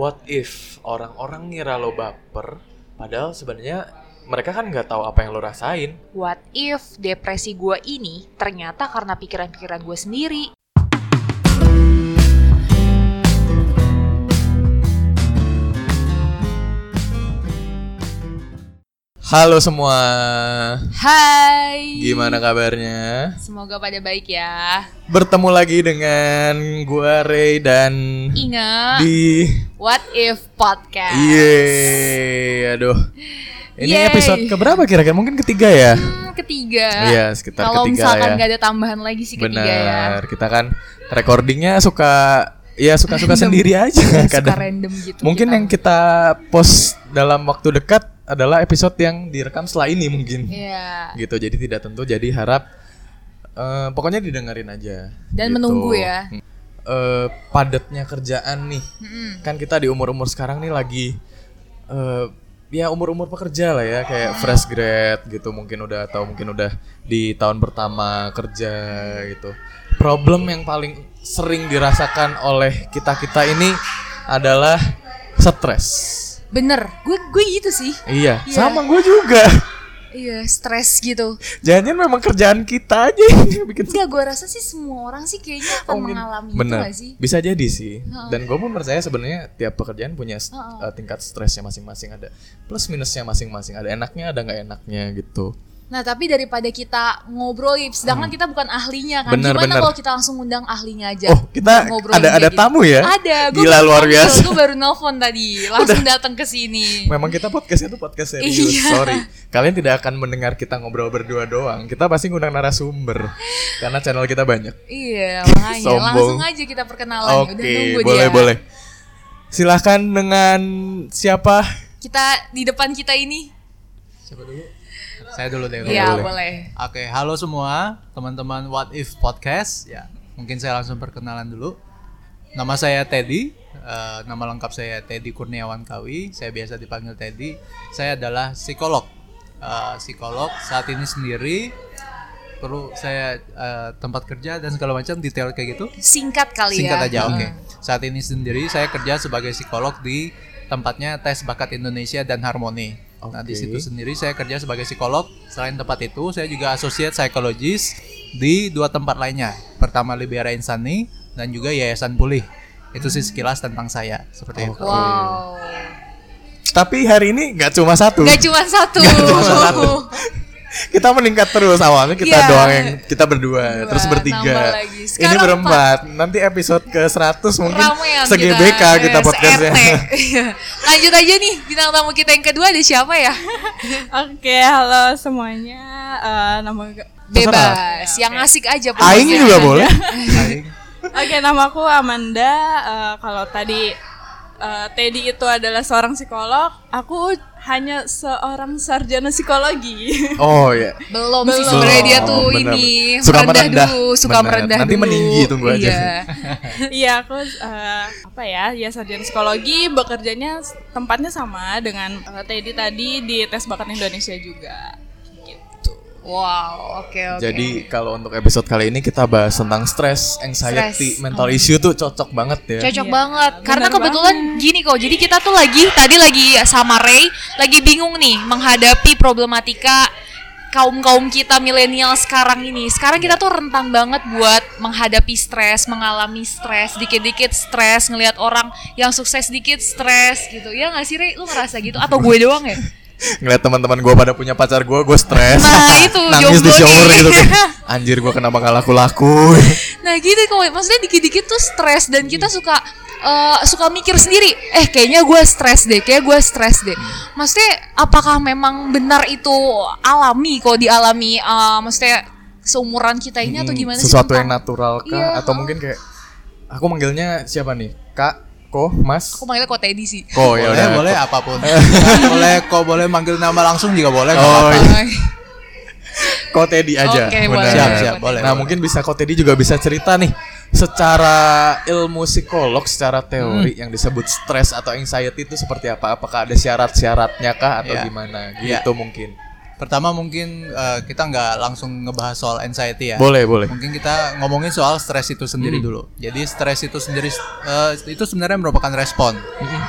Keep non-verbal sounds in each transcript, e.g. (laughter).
what if orang-orang ngira lo baper, padahal sebenarnya mereka kan nggak tahu apa yang lo rasain. What if depresi gue ini ternyata karena pikiran-pikiran gue sendiri? Halo semua, Hai. gimana kabarnya? Semoga pada baik ya. Bertemu lagi dengan gua Ray dan Ingat di What if podcast. Iya, aduh. Ini Yeay. episode keberapa kira-kira? Mungkin ketiga ya? Hmm, ketiga. Iya, sekitar Kalau ketiga misalkan ya. nggak ada tambahan lagi sih ketiga ya. Benar, kita kan recordingnya suka ya suka-suka sendiri aja Suka kadang. random gitu. Mungkin kita. yang kita post dalam waktu dekat adalah episode yang direkam setelah ini mungkin. Iya. Gitu. Jadi tidak tentu jadi harap eh, pokoknya didengerin aja. Dan gitu. menunggu ya. Hmm. Eh, padatnya kerjaan nih. Mm-mm. Kan kita di umur-umur sekarang nih lagi eh ya umur-umur pekerja lah ya kayak fresh grad gitu mungkin udah atau mungkin udah di tahun pertama kerja gitu. Problem yang paling sering dirasakan oleh kita-kita ini adalah stres. Bener, gue gue gitu sih. Iya, Iya. sama gue juga. Iya, stres gitu. Jangan memang kerjaan kita aja yang bikin Enggak, gue rasa sih semua orang sih kayaknya akan mungkin. mengalami Bener. itu gak sih? Bisa jadi sih. Dan gue pun percaya sebenarnya tiap pekerjaan punya uh, tingkat stresnya masing-masing ada plus minusnya masing-masing. Ada enaknya, ada nggak enaknya gitu. Nah, tapi daripada kita ngobrol, sedangkan kita bukan ahlinya kan. Hmm. Bener, Gimana bener. kalau kita langsung undang ahlinya aja? Oh, kita Ngobrolin ada ada gitu. tamu ya? Ada, gue Gila luar biasa. Gue baru nelpon tadi, langsung datang ke sini. Memang kita podcastnya tuh podcast serius. Iya. Sorry, kalian tidak akan mendengar kita ngobrol berdua doang. Kita pasti ngundang narasumber karena channel kita banyak. Iya, (laughs) makanya langsung aja kita perkenalan. Oke, Udah nunggu boleh dia. boleh. Silahkan dengan siapa? Kita di depan kita ini. Siapa dulu? Saya dulu deh. Iya, boleh. boleh. Oke, halo semua teman-teman What If Podcast. Ya, mungkin saya langsung perkenalan dulu. Nama saya Teddy. Eh, nama lengkap saya Teddy Kurniawan Kawi. Saya biasa dipanggil Teddy. Saya adalah psikolog. Eh, psikolog saat ini sendiri. Perlu saya eh, tempat kerja dan segala macam detail kayak gitu. Singkat kali Singkat ya. aja, oke. Saat ini sendiri saya kerja sebagai psikolog di tempatnya Tes Bakat Indonesia dan Harmoni. Nah, di situ sendiri saya kerja sebagai psikolog. Selain tempat itu, saya juga associate psychologist di dua tempat lainnya. Pertama Libera Insani dan juga Yayasan Pulih. Itu sih sekilas tentang saya, seperti itu. Wow. Tapi hari ini nggak cuma satu. Gak cuma satu. cuma satu. (laughs) kita meningkat terus awalnya kita Iya. doang yang kita berdua, Dua, terus bertiga. Ini berempat. Nanti episode ke 100 mungkin Ramean se-GBK kita, eh, podcastnya. se-RT. (laughs) Iya. Lanjut aja nih bintang tamu kita yang kedua ada siapa ya? Oke, halo semuanya. Eh, nama Bebas, yang asik aja pokoknya. Aing juga boleh. (laughs) Oke, namaku Amanda. Eh, kalau tadi eh, Teddy itu adalah seorang psikolog, aku hanya seorang sarjana psikologi. (laughs) Oh ya. Belum, sih Belum. sebenarnya dia tuh Bener. ini Suka merendah, merendah. dulu, suka Bener. merendah Nanti dulu. meninggi, tunggu aja. Iya. (laughs) Iya, aku eh, apa ya? Ya sarjana psikologi, bekerjanya tempatnya sama dengan eh, Teddy tadi di Tes Bakat Indonesia juga. Wow, oke oke. Jadi kalau untuk episode kali ini kita bahas tentang stres, anxiety, Stres. mental issue tuh cocok banget ya. Cocok Iya. banget karena kebetulan gini kok. Jadi kita tuh lagi tadi lagi sama Ray lagi bingung nih menghadapi problematika kaum-kaum kita milenial sekarang ini. Sekarang kita tuh rentan banget buat menghadapi stres, mengalami stres, dikit-dikit stres, ngelihat orang yang sukses dikit stres gitu. Ya nggak sih Ray? Lu ngerasa gitu atau gue doang ya? (laughs) Ngeliat teman-teman gue pada punya pacar gue, gue stres. Nah, itu, (laughs) Nangis di shower nih. gitu kan. (laughs) Anjir gue kenapa gak laku-laku. (laughs) Nah gitu kok, maksudnya dikit-dikit tuh stres dan kita suka eh, suka mikir sendiri. Eh kayaknya gue stres deh, kayak gue stres deh. Maksudnya apakah memang benar itu alami kok dialami? eh, maksudnya seumuran kita ini atau Hmm, gimana sih? Sesuatu yang tentang- natural kah? Iya, Atau mungkin kayak aku manggilnya siapa nih? Kak, Ko, Mas? Aku manggilnya kok Teddy sih. Ko ya boleh, udah. boleh apa pun. (laughs) boleh kok boleh manggil nama langsung juga boleh. Oh, iya. Ko Teddy aja. Oke, benar. boleh, Siap, siap, boleh. Nah, mungkin bisa Ko Teddy juga bisa cerita nih secara ilmu psikolog, secara teori Hmm. yang disebut stres atau anxiety itu seperti apa? Apakah ada syarat-syaratnya kah atau Iya. gimana? Iya. Gitu mungkin. Pertama mungkin eh, kita nggak langsung ngebahas soal anxiety ya. Boleh, boleh. Mungkin kita ngomongin soal stres itu sendiri dulu. Jadi stres itu sendiri eh, itu sebenarnya merupakan respon,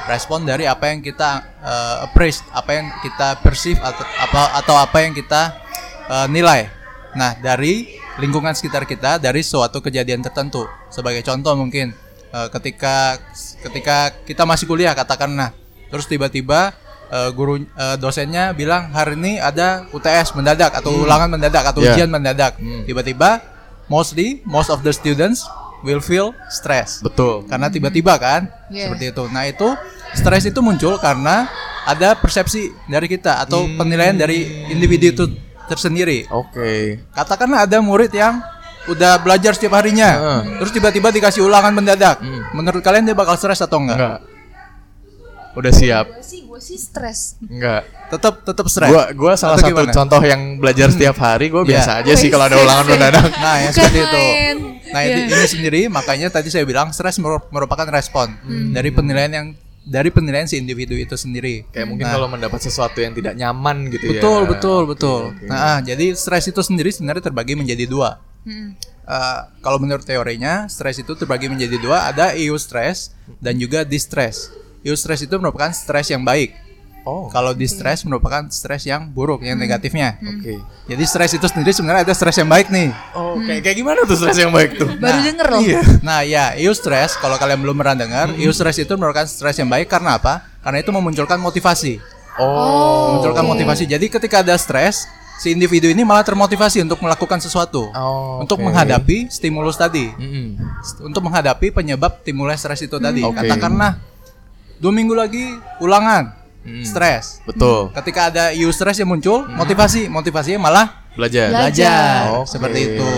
respon dari apa yang kita eh, appraise, apa yang kita perceive atau apa atau apa yang kita eh, nilai. Nah dari lingkungan sekitar kita, dari suatu kejadian tertentu. Sebagai contoh mungkin eh, ketika ketika kita masih kuliah katakanlah, terus tiba-tiba eh, guru eh, dosennya bilang hari ini ada UTS mendadak atau ulangan mendadak atau Yeah. ujian mendadak. Tiba-tiba mostly most of the students will feel stress. Betul. Karena tiba-tiba kan Yeah. seperti itu. Nah, itu stres itu muncul karena ada persepsi dari kita atau penilaian dari individu itu tersendiri. Oke. Katakanlah ada murid yang udah belajar setiap harinya, Heeh. terus tiba-tiba dikasih ulangan mendadak. Menurut kalian dia bakal stres atau enggak? Enggak. Udah siap. Gue sih, gue sih stres. Enggak. Tetap tetap stres. Gua gua salah Atau satu gimana? contoh yang belajar setiap hari, gua Iya. biasa aja sih kalau ada ulangan mendadak. (laughs) Nah, yang Bukan seperti itu. Nah, ini, ini sendiri makanya tadi saya bilang stres meru- merupakan respon dari penilaian yang dari penilaian si individu itu sendiri. Kayak mungkin kalau mendapat sesuatu yang tidak nyaman gitu ya. Betul, betul, betul. oke. Nah, ah, jadi stres itu sendiri sebenarnya terbagi menjadi dua. Hmm. Eh, kalau menurut teorinya, stres itu terbagi menjadi dua, ada eustress dan juga distress. Eustress itu merupakan stres yang baik. Oh. Kalau distress merupakan stres yang buruk, yang negatifnya. Oke. Jadi stres itu sendiri sebenarnya ada stres yang baik nih. Oh, kayak kayak gimana tuh stres yang baik tuh? (laughs) Baru denger loh. Nah, ya, eustress kalau kalian belum pernah dengar, eustress itu merupakan stres yang baik karena apa? Karena itu memunculkan motivasi. Oh. memunculkan motivasi. Jadi ketika ada stres, si individu ini malah termotivasi untuk melakukan sesuatu, Oh, untuk menghadapi stimulus tadi, Mm-mm. untuk menghadapi penyebab timbulnya stres itu tadi. Oke. Katakanlah dua minggu lagi ulangan, Mm. stres. Betul. Ketika ada eustress yang muncul, motivasi, motivasinya malah Belajar. belajar, Oke. seperti itu.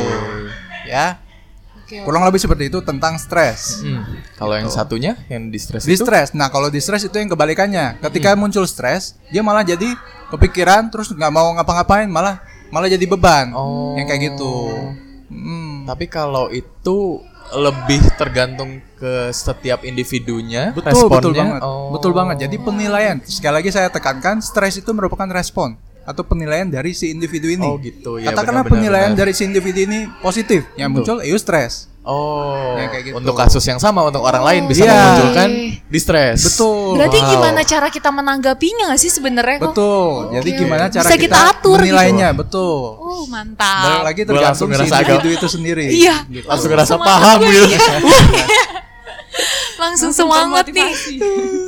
Ya, Oke, kurang lebih seperti itu tentang stres. Hmm. Kalau yang satunya yang di stres Di itu stres. Nah, kalau di stres itu yang kebalikannya. Ketika muncul stres, dia malah jadi kepikiran terus nggak mau ngapa-ngapain, malah malah jadi beban. Oh. Yang kayak gitu. Hmm. Tapi kalau itu lebih tergantung ke setiap individunya Betul, betul responnya. banget. Oh. Betul banget. Jadi penilaian, sekali lagi saya tekankan, stres itu merupakan respon atau penilaian dari si individu ini. Oh, gitu. Ya, Katakanlah benar, penilaian benar. dari si individu ini positif, yang muncul eustress. Oh, Ya, kayak gitu. untuk kasus yang sama untuk orang lain bisa Iya. memunculkan distress. Betul. Berarti Wow. gimana cara kita menanggapinya gak sih sebenarnya? kok? Betul. Jadi gimana cara Bisa kita kita, atur gitu. menilainya? Betul. Oh, Balik mantap. lagi Gua langsung tergantung si individu itu sendiri. Iya. Langsung ngerasa semangat paham gitu. iya. (laughs) Langsung semangat nih.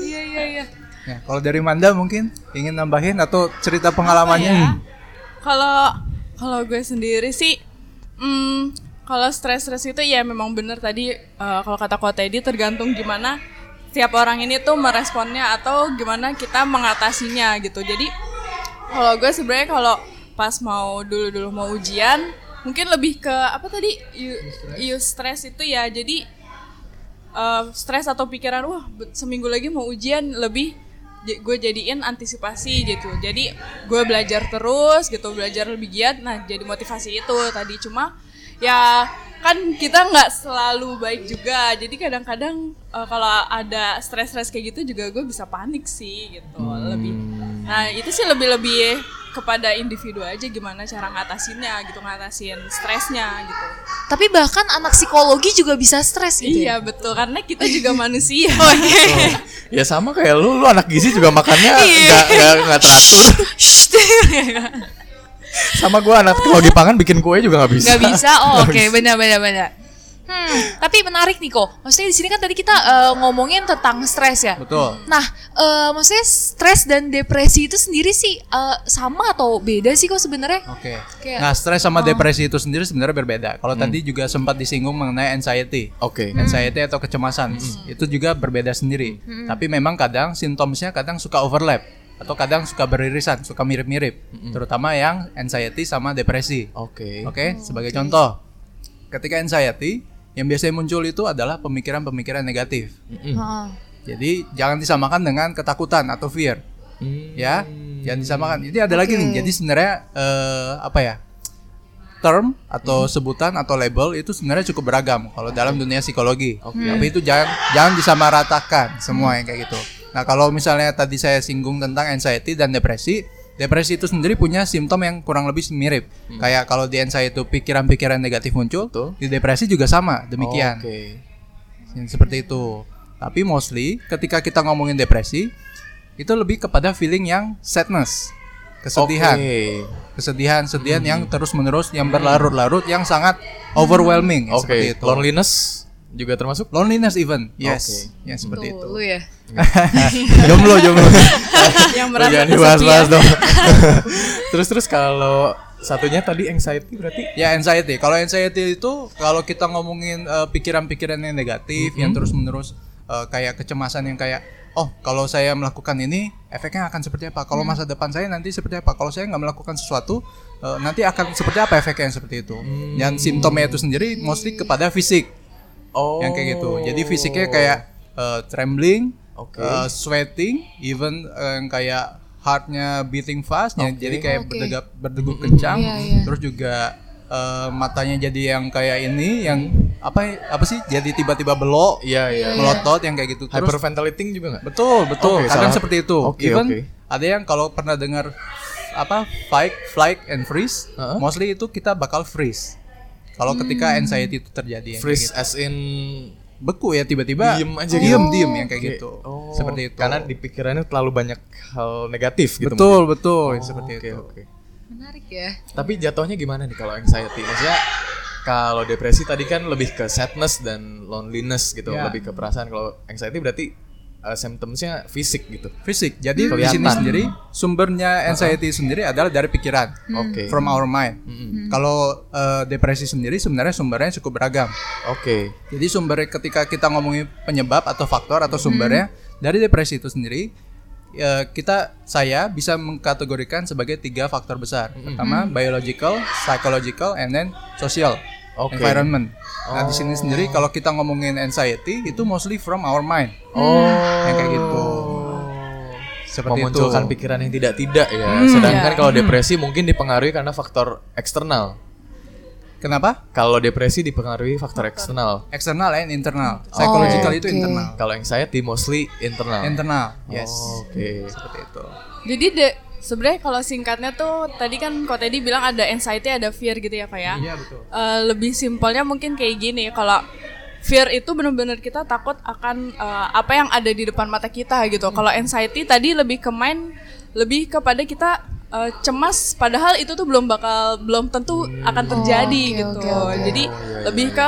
Iya, iya, iya. Ya, kalau dari Manda mungkin ingin nambahin atau cerita pengalamannya? ya? Kalau kalau gue sendiri sih, hmm, kalau stres-stres itu ya memang bener tadi eh, kalau kata Ko Teddy tergantung gimana tiap orang ini tuh meresponnya atau gimana kita mengatasinya gitu. Jadi kalau gue sebenarnya kalau pas mau dulu-dulu mau ujian mungkin lebih ke apa tadi you, you stress itu ya jadi eh, stres atau pikiran wah seminggu lagi mau ujian lebih gue jadiin antisipasi gitu. Jadi gue belajar terus gitu belajar lebih giat. Nah jadi motivasi itu tadi. Cuma ya kan kita nggak selalu baik juga. Jadi kadang-kadang eh, kalau ada stres-stres kayak gitu juga gue bisa panik sih gitu. Lebih nah itu sih lebih-lebih kepada individu aja gimana cara ngatasinnya gitu ngatasin stresnya gitu Tapi bahkan anak psikologi juga bisa stres gitu. iya ya? betul karena kita juga (laughs) manusia Ya sama kayak lu, lu anak gizi juga makannya Iya. nggak nggak nggak teratur. Sama gua anak teknologi pangan bikin kue juga nggak bisa. Gak bisa. (laughs) Oh, oke, benar benar benar. Hmm, tapi menarik nih kok. Maksudnya di sini kan tadi kita eh, ngomongin tentang stres ya. Betul. Nah, eh, maksudnya stres dan depresi itu sendiri sih eh, sama atau beda sih kok sebenarnya? Oke. Kayak- Nah, stres sama depresi itu sendiri sebenarnya berbeda. Kalau tadi juga sempat disinggung mengenai anxiety. Oke. Anxiety atau kecemasan itu juga berbeda sendiri. Tapi memang kadang simptomnya kadang suka overlap atau kadang suka beririsan, suka mirip-mirip. Terutama yang anxiety sama depresi. Oke. Oke, sebagai contoh, ketika anxiety yang biasanya muncul itu adalah pemikiran-pemikiran negatif. Heeh. Jadi jangan disamakan dengan ketakutan atau fear, Hmm. ya. Jangan disamakan. Jadi ada lagi nih. Jadi sebenarnya eh, apa ya? Term atau sebutan atau label itu sebenarnya cukup beragam kalau dalam dunia psikologi. Tapi itu jangan jangan disamaratakan semua yang kayak gitu. Nah, kalau misalnya tadi saya singgung tentang anxiety dan depresi, depresi itu sendiri punya simptom yang kurang lebih mirip. Kayak kalau di anxiety itu pikiran-pikiran negatif muncul, Betul. di depresi juga sama, demikian. Oke. Yang seperti itu. Tapi mostly ketika kita ngomongin depresi, itu lebih kepada feeling yang sadness, kesedihan, Oke. kesedihan, kesedihan yang terus-menerus, yang berlarut-larut, yang sangat overwhelming, Oke. seperti itu. Loneliness juga termasuk? Loneliness even, yes, Oke. ya seperti Tuh, itu. lu ya. jomblo, jomblo. (laughs) yang merasa jangan dibahas-bahas dong. (laughs) terus terus kalau satunya tadi anxiety berarti Ya anxiety. Kalau anxiety itu kalau kita ngomongin eh, pikiran-pikiran yang negatif yang terus-menerus eh, kayak kecemasan yang kayak oh kalau saya melakukan ini efeknya akan seperti apa? Kalau masa depan saya nanti seperti apa? Kalau saya nggak melakukan sesuatu eh, nanti akan seperti apa efeknya yang seperti itu? Dan simptomnya itu sendiri mostly kepada fisik oh yang kayak gitu. Jadi fisiknya kayak eh, trembling, Oke. eh, sweating, even eh, yang kayak heartnya beating fast, yang jadi kayak Oke. berdegup berdegup kencang, Iya, iya. terus juga eh, matanya jadi yang kayak ini, yang apa apa sih? Jadi tiba-tiba belok, Iya iya. melotot yang kayak gitu. Terus Hyperventilating juga nggak? betul betul, Oke, kadang salah. seperti itu. Oke, even oke. ada yang kalau pernah dengar apa fight, flight, and freeze, Heeh. mostly itu kita bakal freeze. Kalau ketika anxiety itu terjadi, yang kayak Freeze gitu as in beku ya tiba-tiba Diem aja diem gitu. diem yang kayak Oke. gitu Oh, seperti itu Karena di pikirannya terlalu banyak hal negatif gitu. betul mungkin. betul Oh, seperti oke, itu oke. Menarik ya. Tapi jatuhnya gimana nih kalau anxiety? Maksudnya kalau depresi tadi kan lebih ke sadness dan loneliness gitu, Ya. lebih ke perasaan. Kalau anxiety berarti uh, symptomsnya fisik gitu. fisik. Jadi di Kelihatan. sini sendiri sumbernya anxiety sendiri adalah dari pikiran. Oke. from our mind. Mm-mm. kalau eh, depresi sendiri sebenarnya sumbernya cukup beragam. Oke. jadi sumbernya ketika kita ngomongin penyebab atau faktor atau sumbernya dari depresi itu sendiri eh, kita saya bisa mengkategorikan sebagai tiga faktor besar. Pertama biological psychological and then social Oke. environment nah di sini sendiri kalau kita ngomongin anxiety itu mostly from our mind Oh. yang kayak gitu seperti memunculkan itu pikiran yang tidak-tidak ya. Sedangkan kalau depresi mungkin dipengaruhi karena faktor eksternal. kenapa Kalau depresi dipengaruhi faktor eksternal. eksternal and internal psychological itu oke. internal Kalau anxiety mostly internal. internal yes Oke. seperti itu Jadi de, sebenarnya kalau singkatnya tuh tadi kan kok tadi bilang ada anxiety, ada fear gitu ya, Pak ya. iya betul Eh, lebih simpelnya mungkin kayak gini, kalau fear itu benar-benar kita takut akan eh, apa yang ada di depan mata kita gitu. Kalau anxiety tadi lebih ke main lebih kepada kita eh, cemas padahal itu tuh belum bakal belum tentu akan terjadi oke, gitu. oke, oke. Jadi lebih ke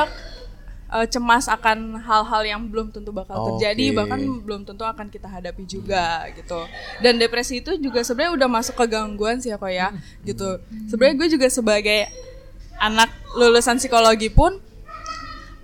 eh, cemas akan hal-hal yang belum tentu bakal terjadi bahkan belum tentu akan kita hadapi juga gitu. Dan depresi itu juga sebenarnya udah masuk ke gangguan sih ya kok ya gitu. Sebenarnya gue juga sebagai anak lulusan psikologi pun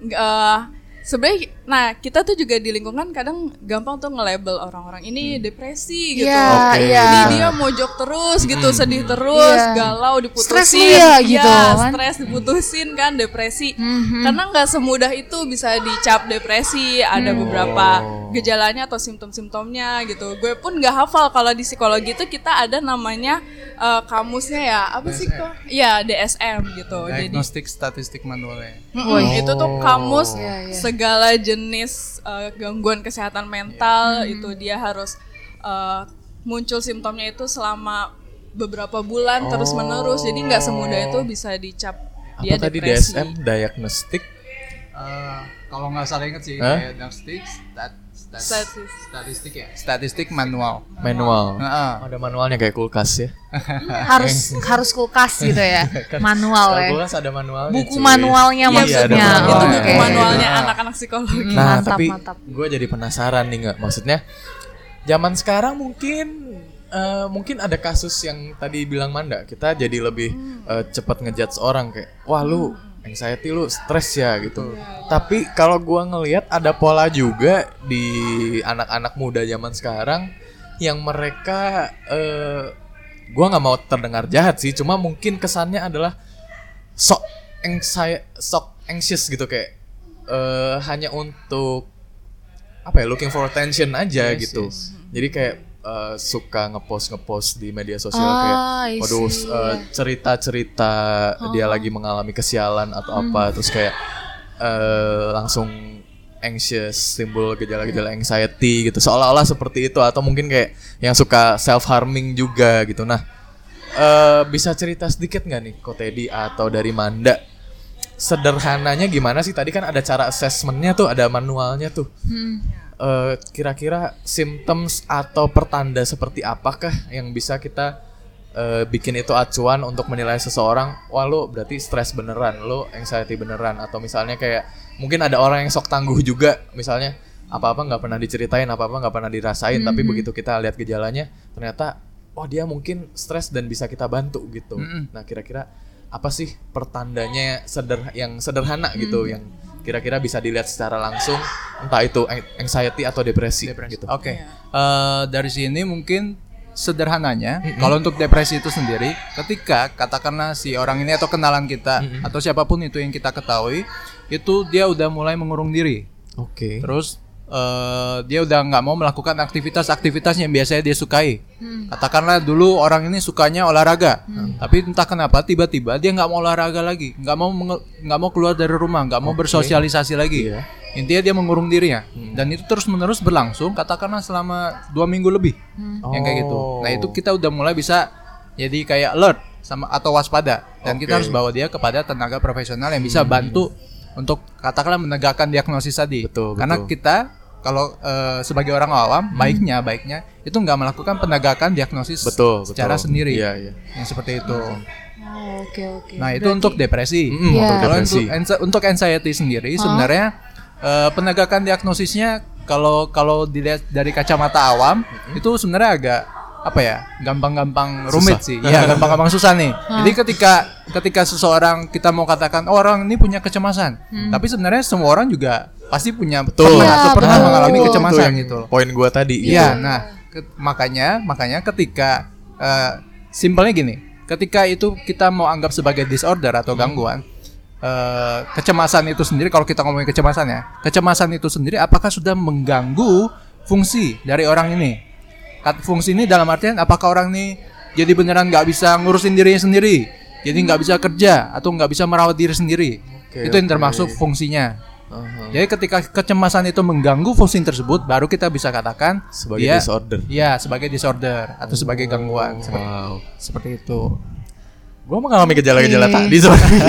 eh sebenarnya nah kita tuh juga di lingkungan kadang gampang tuh nge-label orang-orang ini depresi gitu Iya, Oke. iya. jadi dia mojok terus gitu sedih terus Iya. galau diputusin Stres ya, gitu, Iya, kan? stres diputusin kan depresi Mhm. karena nggak semudah itu bisa dicap depresi ada beberapa gejalanya atau simptom-simptomnya gitu gue pun nggak hafal kalau di psikologi itu kita ada namanya eh, kamusnya ya apa sih kok ya DSM gitu jadi diagnostic statistik manualnya Mm-mm, itu tuh kamus Iya, iya. segala jenis eh, gangguan kesehatan mental itu dia harus eh, muncul simptomnya itu selama beberapa bulan terus menerus. Jadi nggak semudah itu bisa dicap dia Apa tadi depresi. DSM diagnostic? Eh, kalau nggak salah inget sih stat, stat- Statis. statistik ya statistik manual Manual. Heeh. Ada manualnya kayak kulkas ya. harus (laughs) harus kulkas gitu ya. Manual Kalau ya. kulkas ada manualnya. Buku cuy. manualnya Iya, maksudnya. ada itu manualnya. buku manualnya Nah. anak-anak psikologi Nah, Mantap, tapi mantap. gue jadi penasaran nih nggak, maksudnya zaman sekarang mungkin eh, mungkin ada kasus yang tadi bilang Manda, kita jadi lebih eh, cepat ngejudge orang kayak, wah lu anxiety lu stres ya gitu. Tapi kalau gua ngelihat ada pola juga di anak-anak muda zaman sekarang yang mereka eh gua nggak mau terdengar jahat sih, cuma mungkin kesannya adalah sok anxi- sok anxious gitu kayak eh hanya untuk apa ya looking for attention aja gitu. Jadi kayak eh, suka ngepost ngepost di media sosial Ah, kayak waduh see. eh, cerita-cerita dia lagi mengalami kesialan atau apa. Terus kayak eh langsung anxious timbul gejala-gejala anxiety gitu. Seolah-olah seperti itu. Atau mungkin kayak yang suka self harming juga gitu. Nah eh, bisa cerita sedikit nggak nih Ko Teddy atau dari Manda? Sederhananya gimana sih? Tadi kan ada cara assessmentnya tuh ada manualnya tuh Eh, kira-kira symptoms atau pertanda seperti apakah yang bisa kita eh, bikin itu acuan untuk menilai seseorang? Wah lu berarti stres beneran lu anxiety beneran. Atau misalnya kayak mungkin ada orang yang sok tangguh juga. Misalnya apa-apa nggak pernah diceritain apa-apa nggak pernah dirasain. Tapi begitu kita lihat gejalanya ternyata oh dia mungkin stres dan bisa kita bantu gitu. Nah kira-kira apa sih pertandanya seder yang sederhana gitu yang kira-kira bisa dilihat secara langsung entah itu anxiety atau depresi, gitu. Oke. Eh, dari sini mungkin sederhananya kalau untuk depresi itu sendiri ketika katakanlah si orang ini atau kenalan kita atau siapa pun itu yang kita ketahui itu dia udah mulai mengurung diri. Oke. Terus eh, dia udah nggak mau melakukan aktivitas-aktivitas yang biasanya dia sukai. Katakanlah dulu orang ini sukanya olahraga. Tapi entah kenapa tiba-tiba dia nggak mau olahraga lagi. Nggak mau nggak mau keluar dari rumah nggak mau bersosialisasi lagi. Iya. intinya dia mengurung dirinya. Dan itu terus menerus berlangsung katakanlah selama dua minggu lebih. Yang kayak gitu. Nah itu kita udah mulai bisa jadi kayak alert sama atau waspada. Dan kita Oke. harus bawa dia kepada tenaga profesional yang bisa bantu untuk katakanlah menegakkan diagnosis tadi Betul, karena betul. kita kalau eh, sebagai orang awam baiknya baiknya itu nggak melakukan penegakan diagnosis betul secara betul. sendiri iya iya yang seperti itu Oh, Oke oke. nah itu untuk depresi Mm, Iya. untuk kalau depresi. untuk, anxi- untuk anxiety sendiri sebenarnya eh, penegakan diagnosisnya kalau kalau dilihat dari kacamata awam itu sebenarnya agak apa ya gampang-gampang rumit sih. Ya (laughs) gampang-gampang susah nih. Jadi ketika ketika seseorang kita mau katakan oh, orang ini punya kecemasan. Tapi sebenarnya semua orang juga pasti punya Betul. pernah Iya, atau pernah betul. mengalami kecemasan itu yang gitu. poin gua tadi gitu. Iya, nah ke- makanya makanya ketika eh, simpelnya gini, ketika itu kita mau anggap sebagai disorder atau gangguan, eh, kecemasan itu sendiri kalau kita ngomongin kecemasan ya, kecemasan itu sendiri apakah sudah mengganggu fungsi dari orang ini? Kat- Fungsi ini dalam artian apakah orang ini jadi beneran nggak bisa ngurusin dirinya sendiri, jadi nggak bisa kerja atau nggak bisa merawat diri sendiri? Oke, itu yang termasuk fungsinya. Aha. Jadi ketika kecemasan itu mengganggu fungsi tersebut, baru kita bisa katakan sebagai dia, disorder Iya, sebagai disorder atau sebagai gangguan seperti, wow seperti itu. gua mengalami gejala-gejala Oke. tadi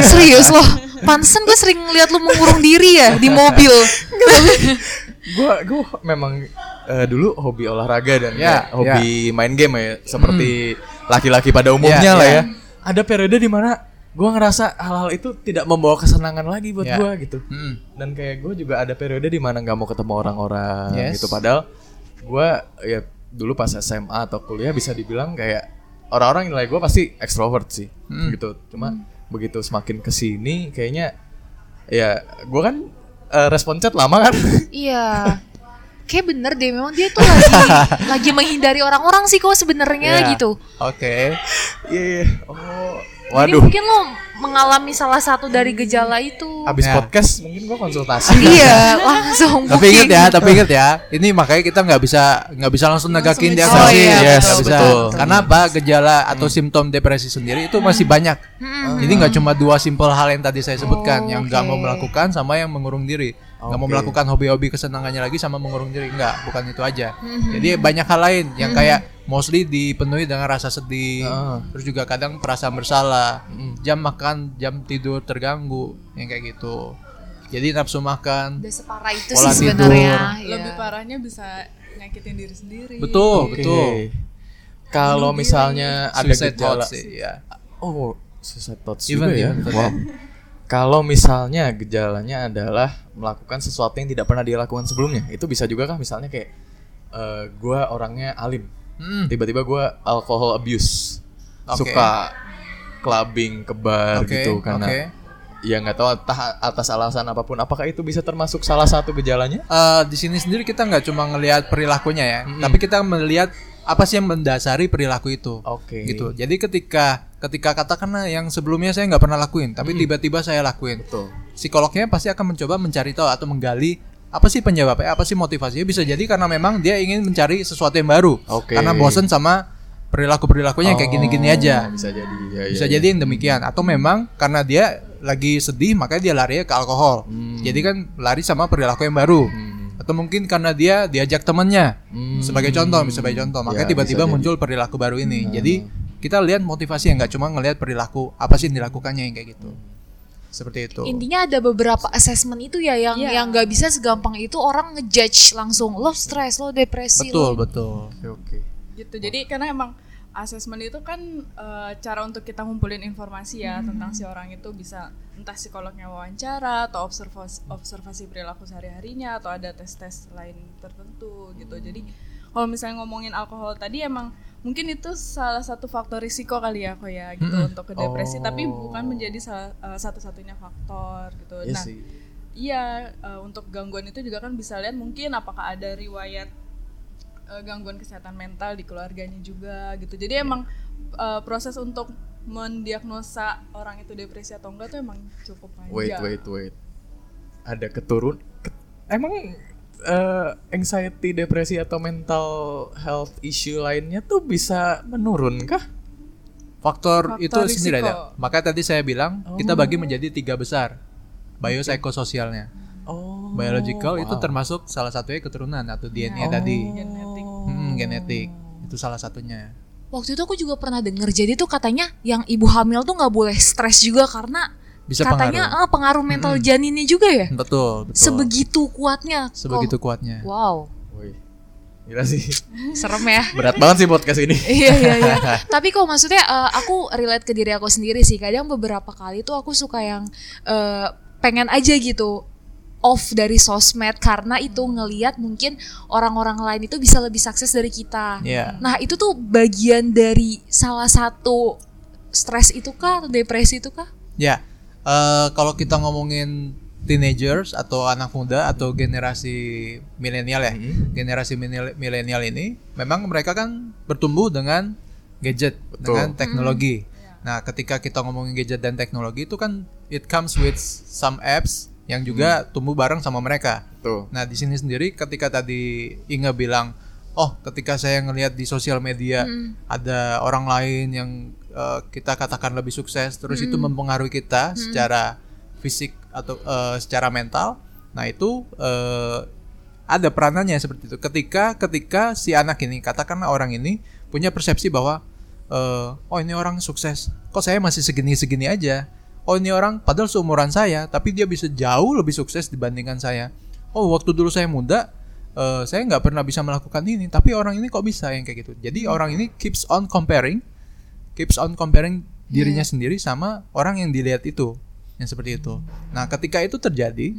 Serius loh. Pantesan gue sering lihat lu mengurung diri ya di mobil. Gua gua memang eh, dulu hobi olahraga dan Ya, kayak hobi main game ya seperti laki-laki pada umumnya Ya, lah ya. ya ada periode di mana gua ngerasa hal-hal itu tidak membawa kesenangan lagi buat Ya. gua gitu Hmm. dan kayak gue juga ada periode di mana nggak mau ketemu orang-orang Yes. gitu padahal gue ya dulu pas SMA atau kuliah bisa dibilang kayak orang-orang nilai gue pasti ekstrovert sih Hmm. gitu cuma begitu semakin ke sini kayaknya ya gue kan eh, respon chat lama kan (laughs) Iya. Kayak bener deh memang dia tuh lagi (laughs) lagi menghindari orang-orang sih kok sebenarnya Ya. gitu. Oke. iya iya. oh Jadi waduh mungkin lo mengalami salah satu dari gejala itu. abis Ya. podcast mungkin gue konsultasi iya, langsung (laughs) Tapi ingat booking. ya, tapi ingat ya, ini makanya kita nggak bisa nggak bisa langsung negakin diagnosis, Oh, iya, Nggak betul, bisa. betul. Karena apa? Gejala atau simptom depresi sendiri itu masih banyak. Jadi nggak cuma dua simpel hal yang tadi saya sebutkan, Oh, yang nggak mau oke. melakukan sama yang mengurung diri, nggak mau Oke. melakukan hobi-hobi kesenangannya lagi sama mengurung diri, nggak, bukan itu aja. Jadi banyak hal lain yang kayak mostly dipenuhi dengan rasa sedih, Ah. terus juga kadang perasaan bersalah, jam makan, jam tidur terganggu, yang kayak gitu. Jadi nafsu makan, Udah separah itu Pola sih tidur. sebenarnya. Lebih Iya. parahnya bisa nyakitin diri sendiri. betul, Oke. betul. kalau misalnya ada Suicide gejala thoughts sih, ya. Oh, suicide thoughts Even, juga ya. even, Wow. Kalau misalnya gejalanya adalah melakukan sesuatu yang tidak pernah dia lakukan sebelumnya, itu bisa juga kan misalnya kayak eh, gua orangnya alim, Hmm. tiba-tiba gua alcohol abuse, Oke. suka clubbing ke bar Oke, gitu karena oke. ya nggak tahu entah atas alasan apa pun. Apakah itu bisa termasuk salah satu gejalanya? Eh, di sini sendiri kita nggak cuma ngelihat perilakunya ya, tapi kita melihat apa sih yang mendasari perilaku itu. Oke. Gitu. Jadi ketika ketika katakanlah yang sebelumnya saya nggak pernah lakuin, tapi tiba-tiba saya lakuin. Betul. Psikolognya pasti akan mencoba mencari tahu atau menggali apa sih penyebabnya, apa sih motivasinya. Bisa jadi karena memang dia ingin mencari sesuatu yang baru. Oke. Karena bosen sama perilaku-perilakunya yang kayak gini-gini aja. Bisa jadi. Ya, ya, Bisa ya. jadi yang demikian atau memang karena dia lagi sedih makanya dia lari ke alkohol. Jadi kan lari sama perilaku yang baru. Atau mungkin karena dia diajak temennya. Hmm. Sebagai contoh, sebagai contoh, makanya Ya, tiba-tiba muncul perilaku baru ini. Jadi kita lihat motivasi yang nggak cuma ngelihat perilaku apa sih yang dilakukannya yang kayak gitu seperti itu Intinya ada beberapa assessment itu ya yang Iya. yang nggak bisa segampang itu orang ngejudge langsung lo stres, lo depresi, betul lo betul Oke, oke. gitu jadi karena emang asesmen itu kan eh, cara untuk kita ngumpulin informasi ya tentang si orang itu. Bisa entah psikolognya wawancara atau observasi observasi perilaku sehari-harinya atau ada tes-tes lain tertentu gitu. Jadi kalau misalnya ngomongin alkohol tadi emang mungkin itu salah satu faktor risiko kali ya kok ya gitu untuk ke depresi. Tapi Oh. bukan menjadi salah- eh, satu-satunya faktor gitu. Iya nah sih. Iya, eh, untuk gangguan itu juga kan bisa lihat mungkin apakah ada riwayat eh, gangguan kesehatan mental di keluarganya juga gitu. Jadi emang eh, proses untuk mendiagnosa orang itu depresi atau enggak tuh emang cukup panjang. Wait, wait, wait. Ada keturun ke- emang eh, anxiety, depresi atau mental health issue lainnya tuh bisa menurun kah? faktor, Faktor itu sendiri risiko. ada maka tadi saya bilang kita bagi menjadi tiga besar biopsikososialnya Oh. biological itu wow. termasuk salah satunya keturunan atau DNA Oh. tadi. Hmm, genetik itu salah satunya Waktu itu aku juga pernah denger jadi tuh katanya yang ibu hamil tuh nggak boleh stres juga karena bisa katanya pengaruh eh, pengaruh mental janinnya juga ya. betul betul Sebegitu kuatnya. sebegitu kuatnya Wow. Gila sih. serem ya. Berat banget sih podcast ini. (laughs) iya iya iya. (laughs) Tapi kok maksudnya eh, aku relate ke diri aku sendiri sih. Kadang beberapa kali tuh aku suka yang eh, pengen aja gitu off dari sosmed karena itu ngeliat mungkin orang-orang lain itu bisa lebih sukses dari kita. Iya. Nah itu tuh bagian dari salah satu stres itu kah atau depresi itu kah? Ya, eh, kalau kita ngomongin teenagers atau anak muda atau generasi milenial ya, generasi milenial- ini, memang mereka kan bertumbuh dengan gadget, Betul. dengan teknologi. Nah, ketika kita ngomongin gadget dan teknologi itu kan it comes with some apps yang juga tumbuh bareng sama mereka. Tuh. Nah, di sini sendiri ketika tadi Inga bilang, "Oh, ketika saya ngelihat di sosial media ada orang lain yang eh, kita katakan lebih sukses, terus itu mempengaruhi kita secara fisik atau eh, secara mental." Nah, itu eh, ada peranannya seperti itu. Ketika ketika si anak ini, katakanlah orang ini punya persepsi bahwa eh, oh ini orang sukses, kok saya masih segini-segini aja. Oh ini orang padahal seumuran saya, tapi dia bisa jauh lebih sukses dibandingkan saya. Oh waktu dulu saya muda, eh, saya nggak pernah bisa melakukan ini, tapi orang ini kok bisa yang kayak gitu. Jadi orang ini keeps on comparing, keeps on comparing dirinya sendiri sama orang yang dilihat itu, yang seperti itu. Nah ketika itu terjadi,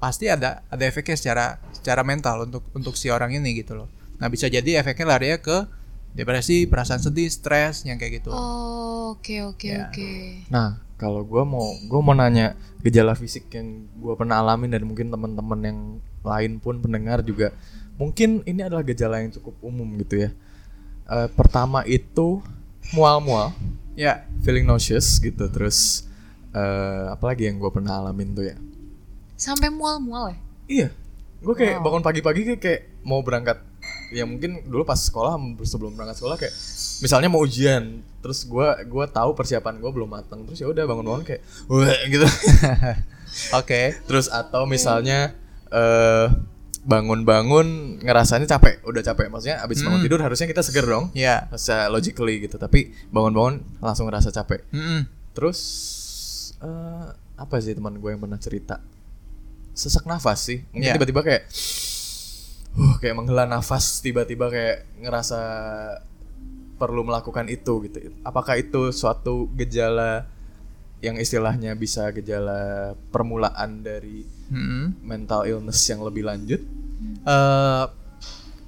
pasti ada ada efeknya secara secara mental untuk untuk si orang ini gitu loh. Nah bisa jadi efeknya lari ke depresi, perasaan sedih, stres, yang kayak gitu. Oh, oke oke Ya. oke. Nah, kalau gua mau gua mau nanya gejala fisik yang gua pernah alamin dan mungkin teman-teman yang lain pun pendengar juga mungkin ini adalah gejala yang cukup umum gitu ya. Eh, pertama itu mual-mual, Ya, feeling nauseous gitu. Terus eh apalagi yang gua pernah alamin tuh ya? Sampai mual-mual ya? Iya. Gue kayak bangun pagi-pagi kayak, kayak mau berangkat. Ya mungkin dulu pas sekolah sebelum berangkat sekolah kayak misalnya mau ujian, terus gua gua tahu persiapan gua belum matang, terus ya udah bangun-bangun kayak wah gitu. (laughs) oke. terus atau misalnya eh bangun-bangun ngerasanya capek, udah capek. Maksudnya abis bangun Hmm. tidur harusnya kita seger dong. Ya. Secara logically gitu, tapi bangun-bangun langsung ngerasa capek. Mm-mm. Terus eh apa sih teman gue yang pernah cerita? Sesak nafas sih. Mungkin Iya. tiba-tiba kayak uh kayak menghela nafas tiba-tiba kayak ngerasa perlu melakukan itu gitu. Apakah itu suatu gejala yang istilahnya bisa gejala permulaan dari Mm-mm. mental illness yang lebih lanjut? eh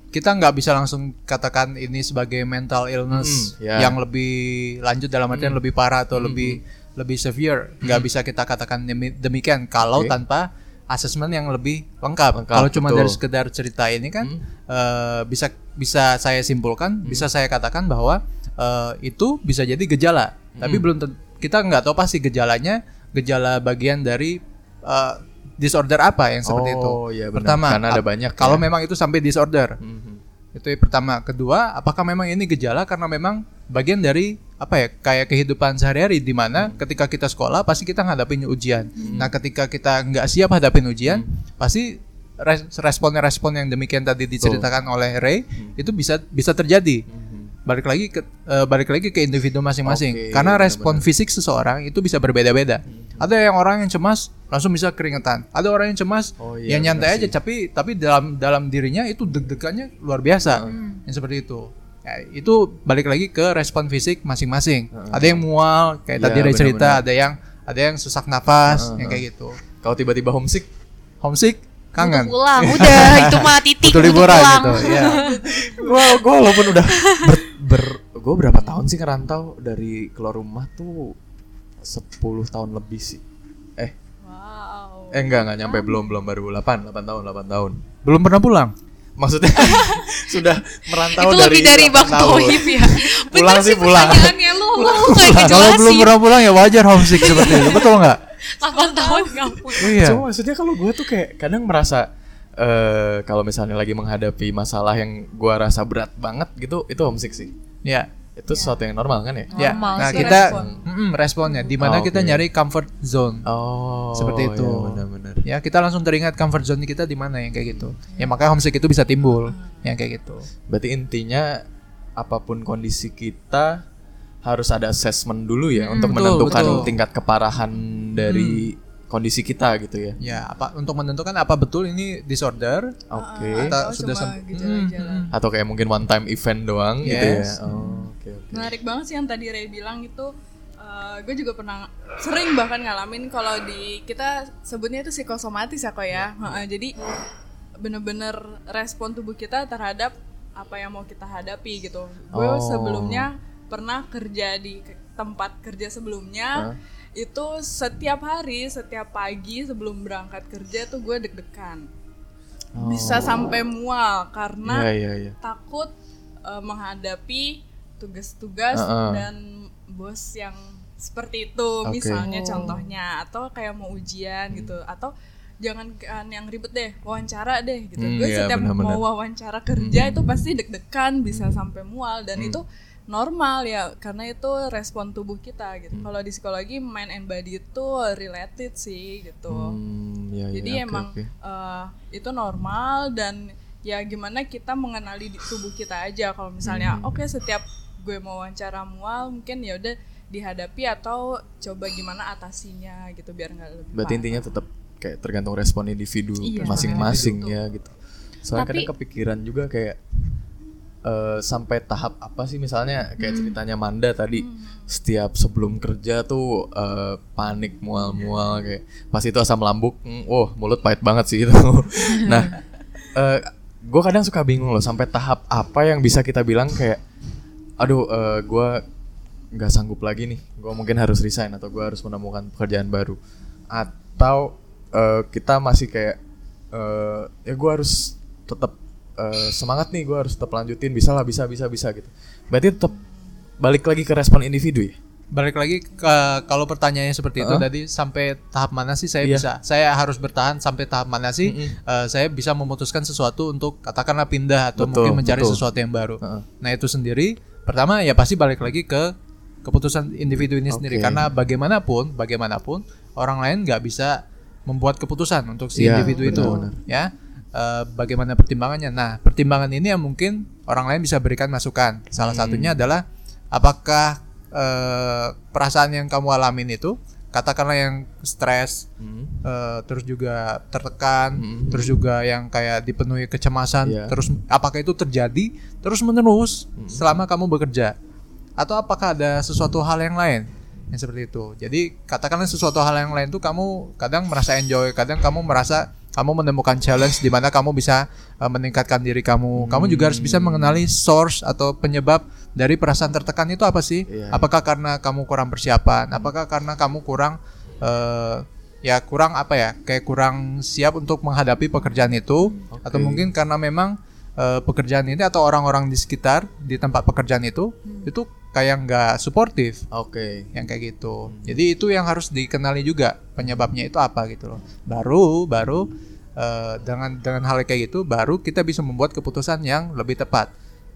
kita nggak bisa langsung katakan ini sebagai mental illness Mm, ya. yang lebih lanjut dalam artian lebih parah atau lebih lebih severe nggak bisa kita katakan demi- demikian kalau Oke. tanpa asesmen yang lebih lengkap, Lengkap, kalau cuma betul. dari sekedar cerita ini kan eh, bisa bisa saya simpulkan bisa saya katakan bahwa eh, itu bisa jadi gejala. Tapi belum kita nggak tahu pasti gejalanya gejala bagian dari eh, disorder apa yang seperti itu. Oh, iya benar. pertama Karena ada banyak kalau ya. memang itu sampai disorder. Mhm. itu yang pertama. Kedua apakah memang ini gejala? Karena memang bagian dari apa ya kayak kehidupan sehari-hari di mana ketika kita sekolah pasti kita ngadapin ujian. Nah ketika kita nggak siap hadapin ujian pasti res- respon-respon yang demikian tadi diceritakan oleh Ray itu bisa bisa terjadi. Balik lagi ke eh, balik lagi ke individu masing-masing. Oke, karena respon fisik seseorang itu bisa berbeda-beda. Ada yang orang yang cemas langsung bisa keringetan. Ada orang yang cemas Oh, iya, yang nyantai benar aja tapi tapi dalam dalam dirinya itu deg-degannya luar biasa. Yang seperti itu Ya, itu balik lagi ke respon fisik masing-masing. Ada yang mual kayak Iya, tadi Ray cerita benar-benar. ada yang ada yang sesak nafas yang kayak gitu. Kalau tiba-tiba homesick, homesick kangen. Butuh pulang (laughs) udah itu mah titik butuh butuh liburan pulang. gitu (laughs) ya gua gua walaupun udah ber, ber gua berapa tahun sih ngerantau dari keluar rumah tuh 10 tahun lebih sih. Eh, Wow. eh enggak enggak nyampe belum belum baru 8 8 tahun 8 tahun. belum pernah pulang Maksudnya (laughs) sudah merantau itu dari lebih dari 8 Bang tahun. Tohib ya. (laughs) Pulang Bener sih, pulang. pertanyaannya lu lu kayak kalau belum pernah pulang ya wajar homesick seperti itu. Betul nggak? 8 tahun ngampun (laughs) iya. Cuma maksudnya kalau gue tuh kayak kadang merasa eh kalau misalnya lagi menghadapi masalah yang gua rasa berat banget gitu, itu homesick sih. ya Itu sesuatu yang normal kan ya? ya Normal nah sih. kita Respon. Mm-mm, responnya. Di mana Oh, kita nyari comfort zone. Oh, seperti itu. iya, benar-benar. ya kita langsung teringat comfort zone kita di mana yang kayak gitu ya makanya homesick itu bisa timbul yang kayak gitu Berarti intinya apa pun kondisi kita harus ada assessment dulu ya untuk betul, menentukan betul. tingkat keparahan dari kondisi kita gitu ya. ya apa untuk menentukan apa betul ini disorder Oke. atau Oh, sudah cuma sem- gejala-gejala. Mm, mm, Atau kayak mungkin one time event doang gitu ya. Yes. Oh, oke oke. Menarik banget sih yang tadi Ray bilang itu gue juga pernah sering bahkan ngalamin kalau di kita sebutnya itu psikosomatis ya kok ya. Heeh, jadi bener-bener respon tubuh kita terhadap apa yang mau kita hadapi gitu. Gue Oh. sebelumnya pernah kerja di tempat kerja sebelumnya itu setiap hari, setiap pagi sebelum berangkat kerja tuh gue deg-degan. Bisa sampai mual karena Oh. Iya iya iya. takut eh, menghadapi tugas-tugas Heeh. dan bos yang seperti itu Oke. misalnya Oh. contohnya. Atau kayak mau ujian gitu. Atau jangan kan yang ribet deh wawancara deh gitu. Hmm, gue iya, setiap benar-benar. mau wawancara kerja itu pasti deg-degan bisa sampai mual. Dan itu normal ya karena itu respon tubuh kita gitu. Kalau di psikologi mind and body itu related sih gitu. Hmm, iya, iya, jadi oke, emang oke. eh, itu normal dan ya gimana kita mengenali di tubuh kita aja. Kalau misalnya Hmm. oke setiap gue mau wawancara mual mungkin ya udah dihadapi atau coba gimana atasinya gitu biar nggak lebih Berarti parah. intinya tetap kayak tergantung respon individu Iya, masing-masing ya gitu. Soalnya Tapi- kadang kepikiran juga kayak eh, sampai tahap apa sih misalnya Hmm. kayak ceritanya Manda tadi setiap sebelum kerja tuh eh, panik mual-mual kayak pas itu asam lambung, mm, wah mulut pahit banget sih itu. (laughs) nah, gue kadang suka bingung loh sampai tahap apa yang bisa kita bilang kayak, aduh gue nggak sanggup lagi nih, gue mungkin harus resign atau gue harus menemukan pekerjaan baru, atau eh, kita masih kayak eh, ya gue harus tetap eh, semangat nih, gue harus tetap lanjutin, bisa lah, bisa, bisa, bisa gitu. Berarti tetap balik lagi ke respon individu ya. balik lagi ke kalau pertanyaannya seperti itu Heeh. tadi sampai tahap mana sih saya Iya. bisa saya harus bertahan sampai tahap mana sih Mm-mm. eh, saya bisa memutuskan sesuatu untuk katakanlah pindah atau Betul, mungkin mencari betul. sesuatu yang baru Heeh. nah itu sendiri pertama ya pasti balik lagi ke keputusan individu ini sendiri Oke. karena bagaimanapun bagaimanapun orang lain nggak bisa membuat keputusan untuk si Iya, individu itu benar-benar. ya Eh, bagaimana pertimbangannya nah pertimbangan ini yang mungkin orang lain bisa berikan masukan salah Hmm. satunya adalah apakah eh, perasaan yang kamu alamin itu katakanlah yang stres Hmm. eh, terus juga tertekan Hmm. terus juga yang kayak dipenuhi kecemasan Iya. terus apakah itu terjadi terus menerus Hmm. selama kamu bekerja atau apakah ada sesuatu hal yang lain yang seperti itu jadi katakanlah sesuatu hal yang lain tuh kamu kadang merasa enjoy kadang kamu merasa kamu menemukan challenge di mana kamu bisa eh, meningkatkan diri kamu kamu juga harus bisa mengenali source atau penyebab dari perasaan tertekan itu apa sih? Iya. apakah karena kamu kurang persiapan? Apakah karena kamu kurang eh, ya kurang apa ya kayak kurang siap untuk menghadapi pekerjaan itu? Atau Oke. mungkin karena memang eh, pekerjaan ini atau orang-orang di sekitar di tempat pekerjaan itu itu kayak nggak suportif? Oke. yang kayak gitu. Jadi itu yang harus dikenali juga penyebabnya itu apa gitu loh. Baru baru eh, dengan dengan hal kayak gitu baru kita bisa membuat keputusan yang lebih tepat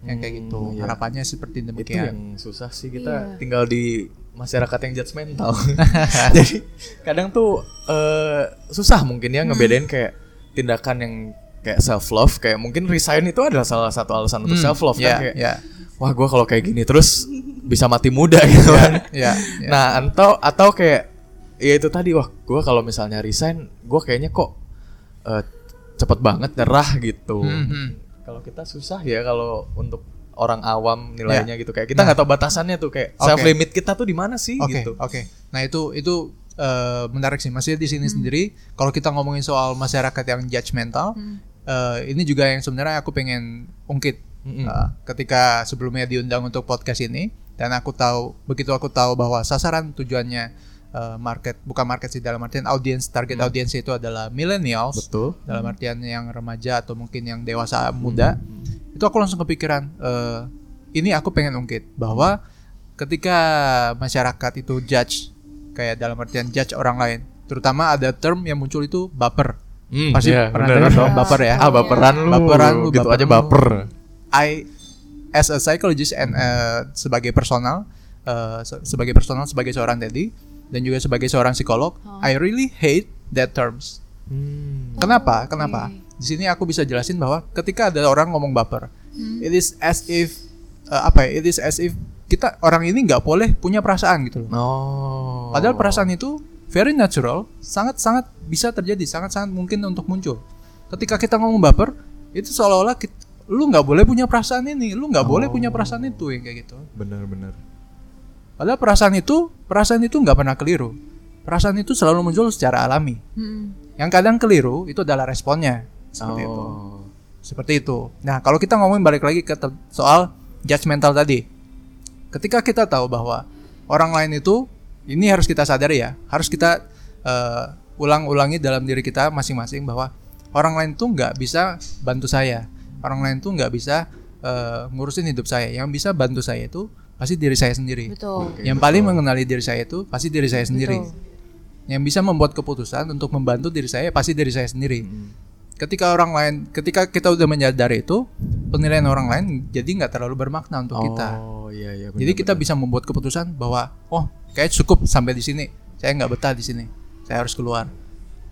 yang kayak gitu Hmm, iya. harapannya seperti Itu demikian yang susah sih kita Iya. tinggal di masyarakat yang judgmental. (laughs) (laughs) Jadi kadang tuh eh, susah mungkin ya ngebedain kayak tindakan yang kayak self love kayak mungkin resign itu adalah salah satu alasan untuk Hmm, self love ya, kan kayak ya. wah gue kalau kayak gini terus bisa mati muda (laughs) gitu kan ya, ya. nah atau atau kayak ya itu tadi wah gue kalau misalnya resign gue kayaknya kok eh, cepet banget nyerah gitu Hmm, hmm. Kalau kita susah ya kalau untuk orang awam nilainya gitu kayak kita Nah. nggak tahu batasannya tuh kayak Oke. self limit kita tuh di mana sih Oke, gitu oke. Nah itu itu eh, menarik sih. Maksudnya di Hmm. sini sendiri, kalau kita ngomongin soal masyarakat yang judgmental, Hmm. eh, ini juga yang sebenarnya aku pengen ungkit. Mm-mm. Eh, ketika sebelumnya diundang untuk podcast ini, dan aku tahu begitu aku tahu bahwa sasaran tujuannya eh, market bukan market sih dalam artian audiens target audiens itu adalah millennials. Hmm. betul. Dalam artian yang remaja atau mungkin yang dewasa muda. Itu aku langsung kepikiran eh, ini aku pengen ungkit bahwa ketika masyarakat itu judge kayak dalam artian judge orang lain terutama ada term yang muncul itu baper. Hmm, pasti iya, pernah dengar dong baper ya? Ah baperan lu. Baperan lu, gitu baper aja lu. baper. I as a psychologist and uh, sebagai personal uh, se- sebagai personal sebagai seorang tadi dan juga sebagai seorang psikolog I really hate that terms Hmm. Kenapa? Kenapa? Di sini aku bisa jelasin bahwa ketika ada orang ngomong baper, it is as if uh, apa ya? It is as if kita orang ini nggak boleh punya perasaan gitu loh. oh Padahal perasaan itu very natural, sangat-sangat bisa terjadi, sangat-sangat mungkin untuk muncul. Ketika kita ngomong baper, itu seolah-olah lu nggak boleh punya perasaan ini, lu nggak boleh punya perasaan itu yang kayak gitu. bener-bener Padahal perasaan itu, perasaan itu nggak pernah keliru. Perasaan itu selalu muncul secara alami. Hmm. Yang kadang keliru itu adalah responnya. Seperti itu. oh Seperti itu. Nah, kalau kita ngomongin balik lagi ke te- soal judgmental tadi. Ketika kita tahu bahwa orang lain itu ini harus kita sadari ya, harus kita eh, ulang-ulangi dalam diri kita masing-masing bahwa orang lain tuh nggak bisa bantu saya. Orang lain tuh nggak bisa eh, ngurusin hidup saya. Yang bisa bantu saya itu pasti diri saya sendiri. Betul. Yang paling mengenali diri saya itu pasti diri saya sendiri. Betul. Yang bisa membuat keputusan untuk membantu diri saya pasti diri saya sendiri. Ketika orang lain, ketika kita udah menyadari itu, penilaian orang lain jadi nggak terlalu bermakna untuk kita. oh iya iya Jadi kita bisa membuat keputusan bahwa, oh, kayak cukup sampai di sini. Saya nggak betah di sini. Saya harus keluar.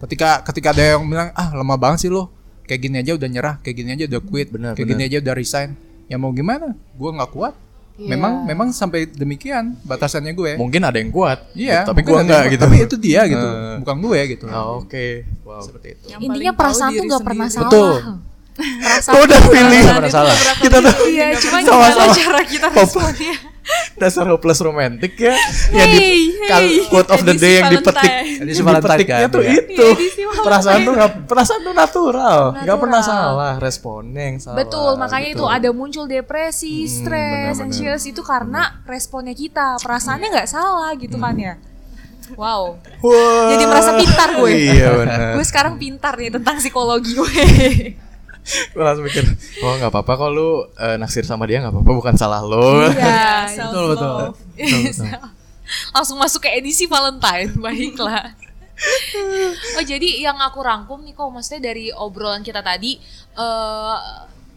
Ketika ketika ada yang bilang, ah lemah banget sih lo, kayak gini aja udah nyerah, kayak gini aja udah quit, Benar, kayak benar. gini aja udah resign. Ya mau gimana? Gue nggak kuat. Iya. Memang memang sampai demikian batasannya gue. mungkin ada yang kuat Iya, tapi ada enggak gitu Tapi itu dia gitu, (laughs) bukan gue gitu. Oh, oke wow Seperti itu. Yang Intinya perasaan tuh nggak pernah salah. Betul. Tuh udah pernah salah. kita tuh Iya, cuma Sama-sama. gimana cara kita responnya? (laughs) dasar hopeless romantic ya yang di Hey, kal- hey. quote of the day yang dipetik. Edisi dipetiknya kan, tuh ya. itu Iya, Valentine. perasaan tuh nggak perasaan tuh natural nggak pernah salah responnya yang salah Betul, makanya gitu. itu ada muncul depresi, Hmm, stres, anxious itu karena responnya kita, perasaannya nggak salah gitu kan ya. Wow, Wah, jadi merasa pintar gue. iya benar (laughs) gue sekarang pintar nih tentang psikologi gue. (laughs) gue langsung mikir oh nggak apa-apa kok lu eh, naksir sama dia nggak apa-apa bukan salah lo Iya, (laughs) Betul, betul. (laughs) langsung masuk ke edisi Valentine, (laughs) baiklah. oh jadi yang aku rangkum nih kok maksudnya dari obrolan kita tadi eh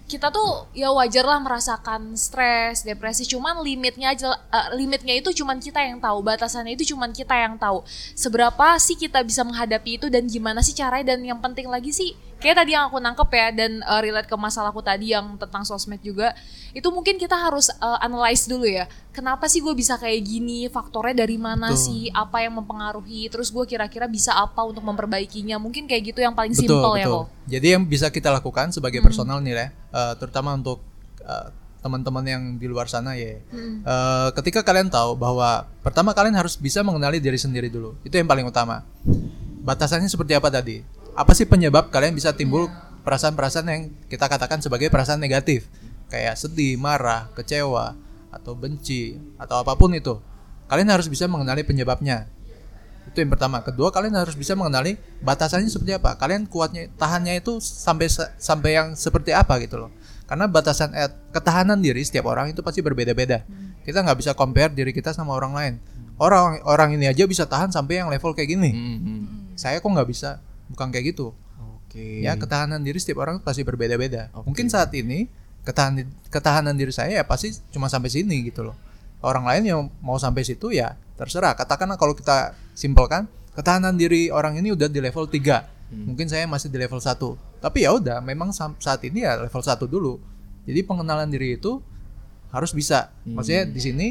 kita tuh ya wajar lah merasakan stres, depresi, cuman limitnya aja eh, limitnya itu cuman kita yang tahu, batasannya itu cuman kita yang tahu. Seberapa sih kita bisa menghadapi itu dan gimana sih caranya dan yang penting lagi sih kayak tadi yang aku nangkep ya dan eh, relate ke masalahku tadi yang tentang sosmed juga itu mungkin kita harus eh, analyze dulu ya. Kenapa sih gue bisa kayak gini? Faktornya dari mana Betul. sih? Apa yang mempengaruhi? Terus gue kira-kira bisa apa untuk memperbaikinya? Mungkin kayak gitu yang paling Betul, simpel ya kok. Jadi yang bisa kita lakukan sebagai Hmm. personal nih ya, eh, terutama untuk eh, teman-teman yang di luar sana ya. Hmm. Eh, ketika kalian tahu bahwa pertama kalian harus bisa mengenali diri sendiri dulu. Itu yang paling utama. Batasannya seperti apa tadi? Apa sih penyebab kalian bisa timbul perasaan-perasaan yang kita katakan sebagai perasaan negatif? Kayak sedih, marah, kecewa, atau benci, atau apa pun itu. Kalian harus bisa mengenali penyebabnya. Itu yang pertama. Kedua, kalian harus bisa mengenali batasannya seperti apa. Kalian kuatnya tahannya itu sampai sampai yang seperti apa gitu loh. Karena batasan eh, ketahanan diri setiap orang itu pasti berbeda-beda. Kita nggak bisa compare diri kita sama orang lain. Orang orang ini aja bisa tahan sampai yang level kayak gini. Hmm, hmm. Saya kok nggak bisa. Bukan kayak gitu. oke Ya ketahanan diri setiap orang pasti berbeda-beda. Mungkin saat ini ketahan ketahanan diri saya ya pasti cuma sampai sini gitu loh. Orang lain yang mau sampai situ ya terserah. Katakanlah kalau kita simpelkan ketahanan diri orang ini udah di level 3. Mungkin saya masih di level 1. tapi ya udah memang saat ini ya level 1 dulu jadi pengenalan diri itu harus bisa maksudnya di sini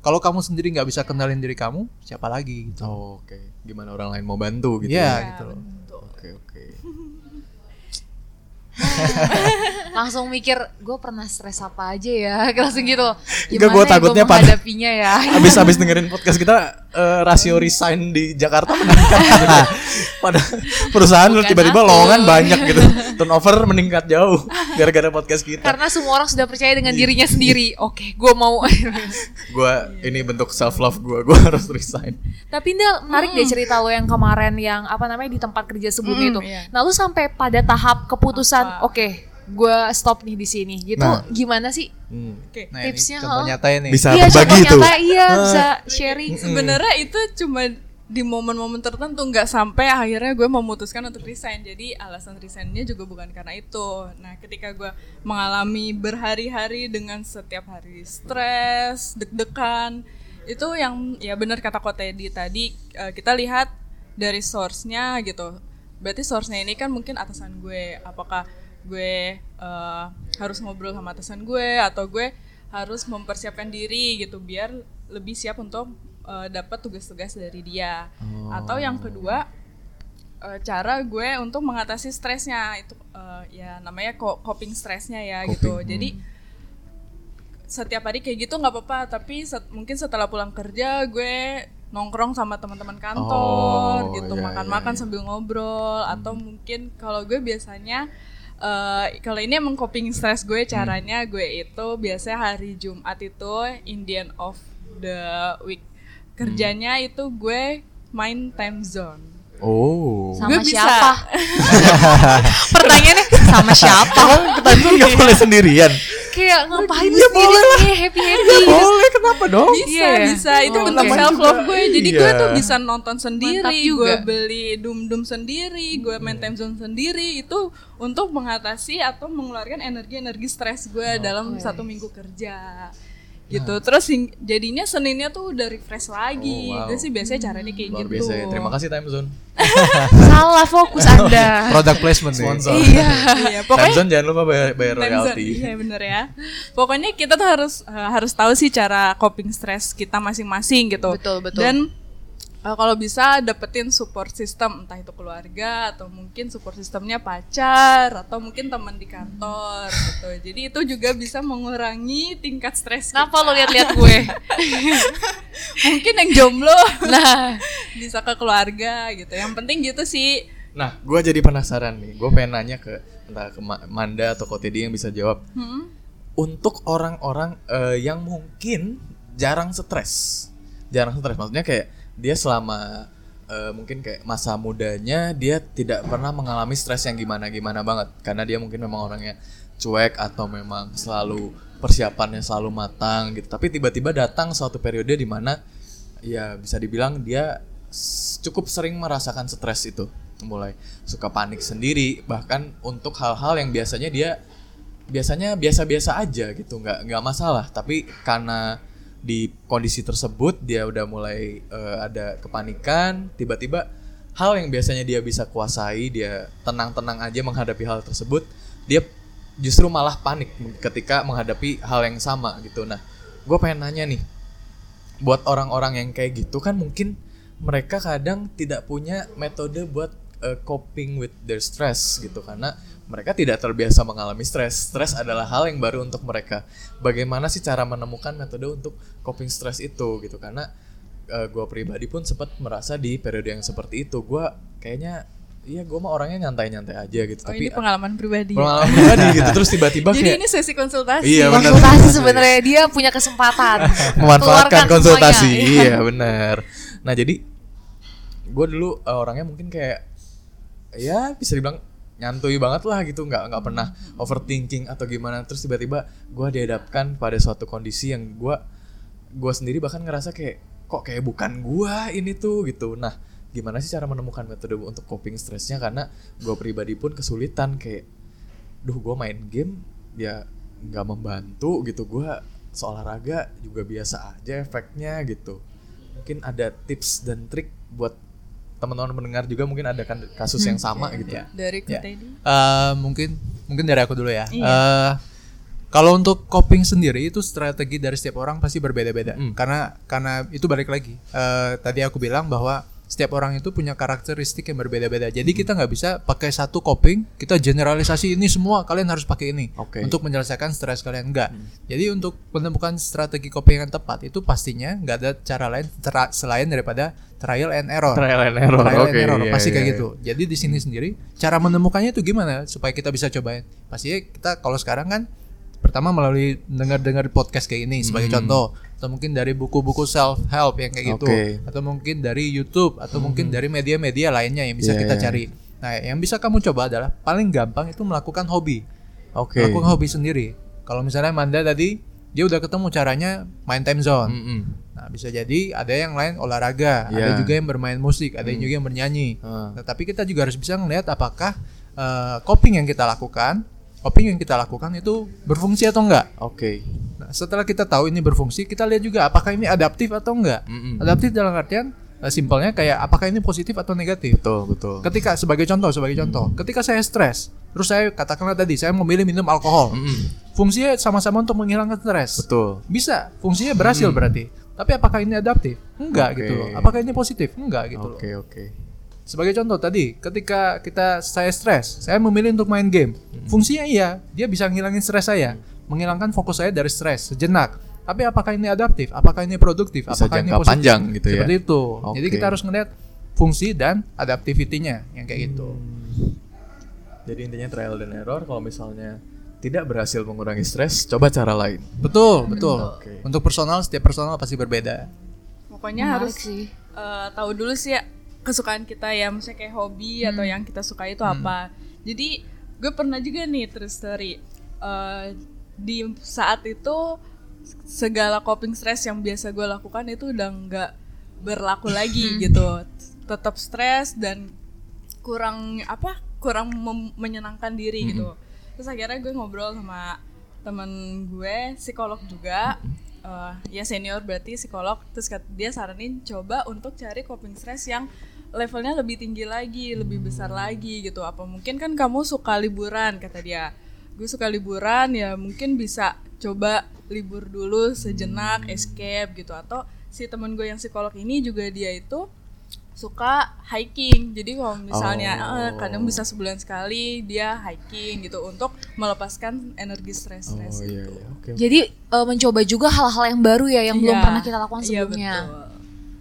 kalau kamu sendiri nggak bisa kenalin diri kamu siapa lagi gitu Oh, Oke, gimana orang lain mau bantu gitu? Iya ya? gitu loh Oke oke. (laughs) (laughs) (laughs) langsung mikir gue pernah stres apa aja ya (laughs) langsung gitu Enggak, gua ya takutnya gua pada- menghadapinya ya (laughs) Abis abis dengerin podcast kita eh, rasio resign di Jakarta meningkat. (laughs) Pada perusahaan Bukan tiba-tiba lowongan banyak gitu. Turnover meningkat jauh gara-gara podcast kita. karena semua orang sudah percaya dengan dirinya sendiri oke gue mau Gua ini bentuk self love gua, gua harus resign. Tapi Ndel, menarik deh cerita lo yang kemarin yang apa namanya di tempat kerja sebelumnya Mm, itu. iya. Nah, lu sampai pada tahap keputusan, oke, gue stop nih di sini. Gitu Nah. gimana sih Hmm. Oke. nah ini tipsnya? contoh ha? nyatanya nih Bisa iya, berbagi contoh itu. nyata, iya Ah. bisa sharing. Sebenarnya itu cuma di momen-momen tertentu nggak sampai akhirnya gue memutuskan untuk resign. Jadi alasan resignnya juga bukan karena itu. Nah, ketika gue mengalami berhari-hari dengan setiap hari stres, deg-degan, itu yang ya benar kata Ko Teddy tadi eh, kita lihat dari source-nya gitu. Berarti source-nya ini kan mungkin atasan gue. Apakah gue eh, harus ngobrol sama atasan gue atau gue harus mempersiapkan diri gitu biar lebih siap untuk eh, dapat tugas-tugas dari dia. Atau yang kedua eh, cara gue untuk mengatasi stresnya itu eh, ya namanya co- coping stresnya ya gitu. Coping, Jadi setiap hari kayak gitu nggak apa-apa tapi set- mungkin setelah pulang kerja gue nongkrong sama teman-teman kantor Oh, gitu iya, makan-makan iya, iya. sambil ngobrol atau mungkin kalau gue biasanya eh, kalau ini emang coping stress gue Hmm. caranya gue itu biasanya hari Jumat itu Indian of the week kerjanya Hmm. itu gue main time zone Oh. Sama Gue bisa. siapa? (laughs) Pertanyaannya sama siapa? Emang Tanjung nggak boleh sendirian? Kayak ngapain Iya, sendiri boleh happy happy? boleh, kenapa dong? bisa Iya. bisa. Itu Oh, bentuk self love gue. Jadi gue Iya. tuh bisa nonton sendiri gue beli dum dum sendiri gue main time zone sendiri. Itu untuk mengatasi atau mengeluarkan energi energi stres gue dalam satu minggu kerja gitu terus hing- jadinya seninnya tuh udah refresh lagi Oh, wow. gue sih biasanya caranya kayak Luar gitu biasa ya. Terima kasih Time Zone. (laughs) Salah fokus Anda. (laughs) product placement nih Sponsor. iya. (laughs) iya Time pokoknya Zone jangan lupa bayar, bayar Time royalti. Iya bener ya. Pokoknya kita tuh harus eh, harus tahu sih cara coping stress kita masing-masing gitu. Betul, betul. Dan eh, kalau bisa dapetin support system entah itu keluarga atau mungkin support sistemnya pacar atau mungkin teman di kantor gitu. Jadi itu juga bisa mengurangi tingkat stres. Kenapa kita. lo lihat-lihat gue? (laughs) mungkin yang jomblo Nah, (laughs) bisa ke keluarga gitu. Yang penting gitu sih. Nah, gue jadi penasaran nih. Gue pengen nanya ke entah ke Ma- Manda atau Kotedi yang bisa jawab. Hmm? Untuk orang-orang eh, yang mungkin jarang stres, jarang stres, maksudnya kayak dia selama eh, mungkin kayak masa mudanya dia tidak pernah mengalami stres yang gimana-gimana banget, karena dia mungkin memang orangnya cuek atau memang selalu persiapannya selalu matang gitu. Tapi tiba-tiba datang suatu periode di mana ya bisa dibilang dia cukup sering merasakan stres itu. Mulai suka panik sendiri bahkan untuk hal-hal yang biasanya dia biasanya biasa-biasa aja gitu. Nggak nggak masalah. Tapi karena di kondisi tersebut dia udah mulai eh, ada kepanikan tiba-tiba hal yang biasanya dia bisa kuasai dia tenang-tenang aja menghadapi hal tersebut dia justru malah panik ketika menghadapi hal yang sama gitu nah gue pengen nanya nih buat orang-orang yang kayak gitu kan mungkin mereka kadang tidak punya metode buat uh, coping with their stress gitu karena mereka tidak terbiasa mengalami stres. Stres adalah hal yang baru untuk mereka. Bagaimana sih cara menemukan metode untuk coping stress itu gitu karena uh, gue pribadi pun sempat merasa di periode yang seperti itu gue kayaknya iya gue mah orangnya nyantai-nyantai aja gitu Oh, tapi ini pengalaman pribadi. ya. pengalaman pribadi gitu (laughs) terus tiba-tiba Jadi kayak ini sesi konsultasi. Iya, benar. konsultasi sebenarnya dia punya kesempatan (laughs) memanfaatkan konsultasi semuanya. iya (laughs) benar nah jadi gue dulu eh, orangnya mungkin kayak ya bisa dibilang nyantui banget lah gitu nggak nggak pernah overthinking atau gimana terus tiba-tiba gue dihadapkan pada suatu kondisi yang gue gue sendiri bahkan ngerasa kayak kok kayak bukan gue ini tuh gitu nah gimana sih cara menemukan metode untuk coping stresnya karena gue pribadi pun kesulitan kayak duh gue main game ya nggak membantu gitu gue seolahraga juga biasa aja efeknya gitu mungkin ada tips dan trik buat teman-teman pendengar juga mungkin ada kan kasus yang sama gitu. Iya. Dari Ya. Eh, mungkin mungkin dari aku dulu ya. Iya. Eh, kalau untuk coping sendiri itu strategi dari setiap orang pasti berbeda-beda. Hmm. Karena karena itu balik lagi. Eh, tadi aku bilang bahwa setiap orang itu punya karakteristik yang berbeda-beda. Jadi kita nggak bisa pakai satu coping, kita generalisasi ini semua kalian harus pakai ini Oke. untuk menyelesaikan stres kalian enggak. Jadi untuk menemukan strategi coping yang tepat itu pastinya nggak ada cara lain tera- selain daripada trial and error Trial and error. trial and Oke, error iya, pasti iya, kayak iya. gitu jadi di sini sendiri cara menemukannya itu gimana supaya kita bisa cobain pastinya kita kalau sekarang kan pertama melalui dengar-dengar podcast kayak ini sebagai contoh atau mungkin dari buku-buku self help yang kayak gitu atau mungkin dari YouTube atau mungkin dari media-media lainnya yang bisa Iya, kita iya. cari nah yang bisa kamu coba adalah paling gampang itu melakukan hobi Oke. melakukan hobi sendiri kalau misalnya Manda tadi dia udah ketemu caranya main time zone Mm-mm. Nah, bisa jadi ada yang lain olahraga, ada Iya. juga yang bermain musik, ada yang juga yang bernyanyi. Ah. Nah, tapi kita juga harus bisa melihat apakah eh, coping yang kita lakukan, coping yang kita lakukan itu berfungsi atau enggak. Oke. Nah, setelah kita tahu ini berfungsi, kita lihat juga apakah ini adaptif atau enggak. Mm-mm. Adaptif dalam artian eh, simpelnya kayak apakah ini positif atau negatif. Betul, betul. Ketika sebagai contoh, sebagai contoh, ketika saya stres, terus saya katakanlah tadi saya memilih minum alkohol, Mm-mm. fungsinya sama-sama untuk menghilangkan stres. Betul. Bisa, fungsinya berhasil berarti. Tapi apakah ini adaptif? Enggak Oke. gitu loh. Apakah ini positif? Enggak gitu loh. Oke, oke. Sebagai contoh tadi, ketika kita saya stres, saya memilih untuk main game. Fungsinya iya, dia bisa ngilangin stres saya, menghilangkan fokus saya dari stres sejenak. Tapi apakah ini adaptif? Apakah ini produktif? Bisa apakah ini positif? panjang gitu ya. Seperti itu. Jadi Oke. kita harus ngeliat fungsi dan adaptivitinya yang kayak gitu. Jadi intinya trial dan error kalau misalnya tidak berhasil mengurangi stres, coba cara lain. Betul, betul. Oke. Untuk personal setiap personal pasti berbeda. Pokoknya Menarik harus sih. eh, tahu dulu sih ya kesukaan kita ya, misalnya kayak hobi atau yang kita suka itu apa. Jadi gue pernah juga nih terus story Eh, di saat itu segala coping stress yang biasa gue lakukan itu udah nggak berlaku (laughs) lagi gitu. Tetap stres dan kurang apa? Kurang menyenangkan diri gitu. Terus akhirnya gue ngobrol sama temen gue psikolog juga eh, ya senior berarti psikolog terus dia saranin coba untuk cari coping stress yang levelnya lebih tinggi lagi lebih besar lagi gitu apa mungkin kan kamu suka liburan kata dia gue suka liburan ya mungkin bisa coba libur dulu sejenak escape gitu atau si temen gue yang psikolog ini juga dia itu suka hiking jadi kalau misalnya Oh. eh, kadang bisa sebulan sekali dia hiking gitu untuk melepaskan energi Oh stres-stres iya, itu iya. Oke. Jadi eh, mencoba juga hal-hal yang baru ya yang belum Iya, pernah kita lakukan iya, sebelumnya. betul.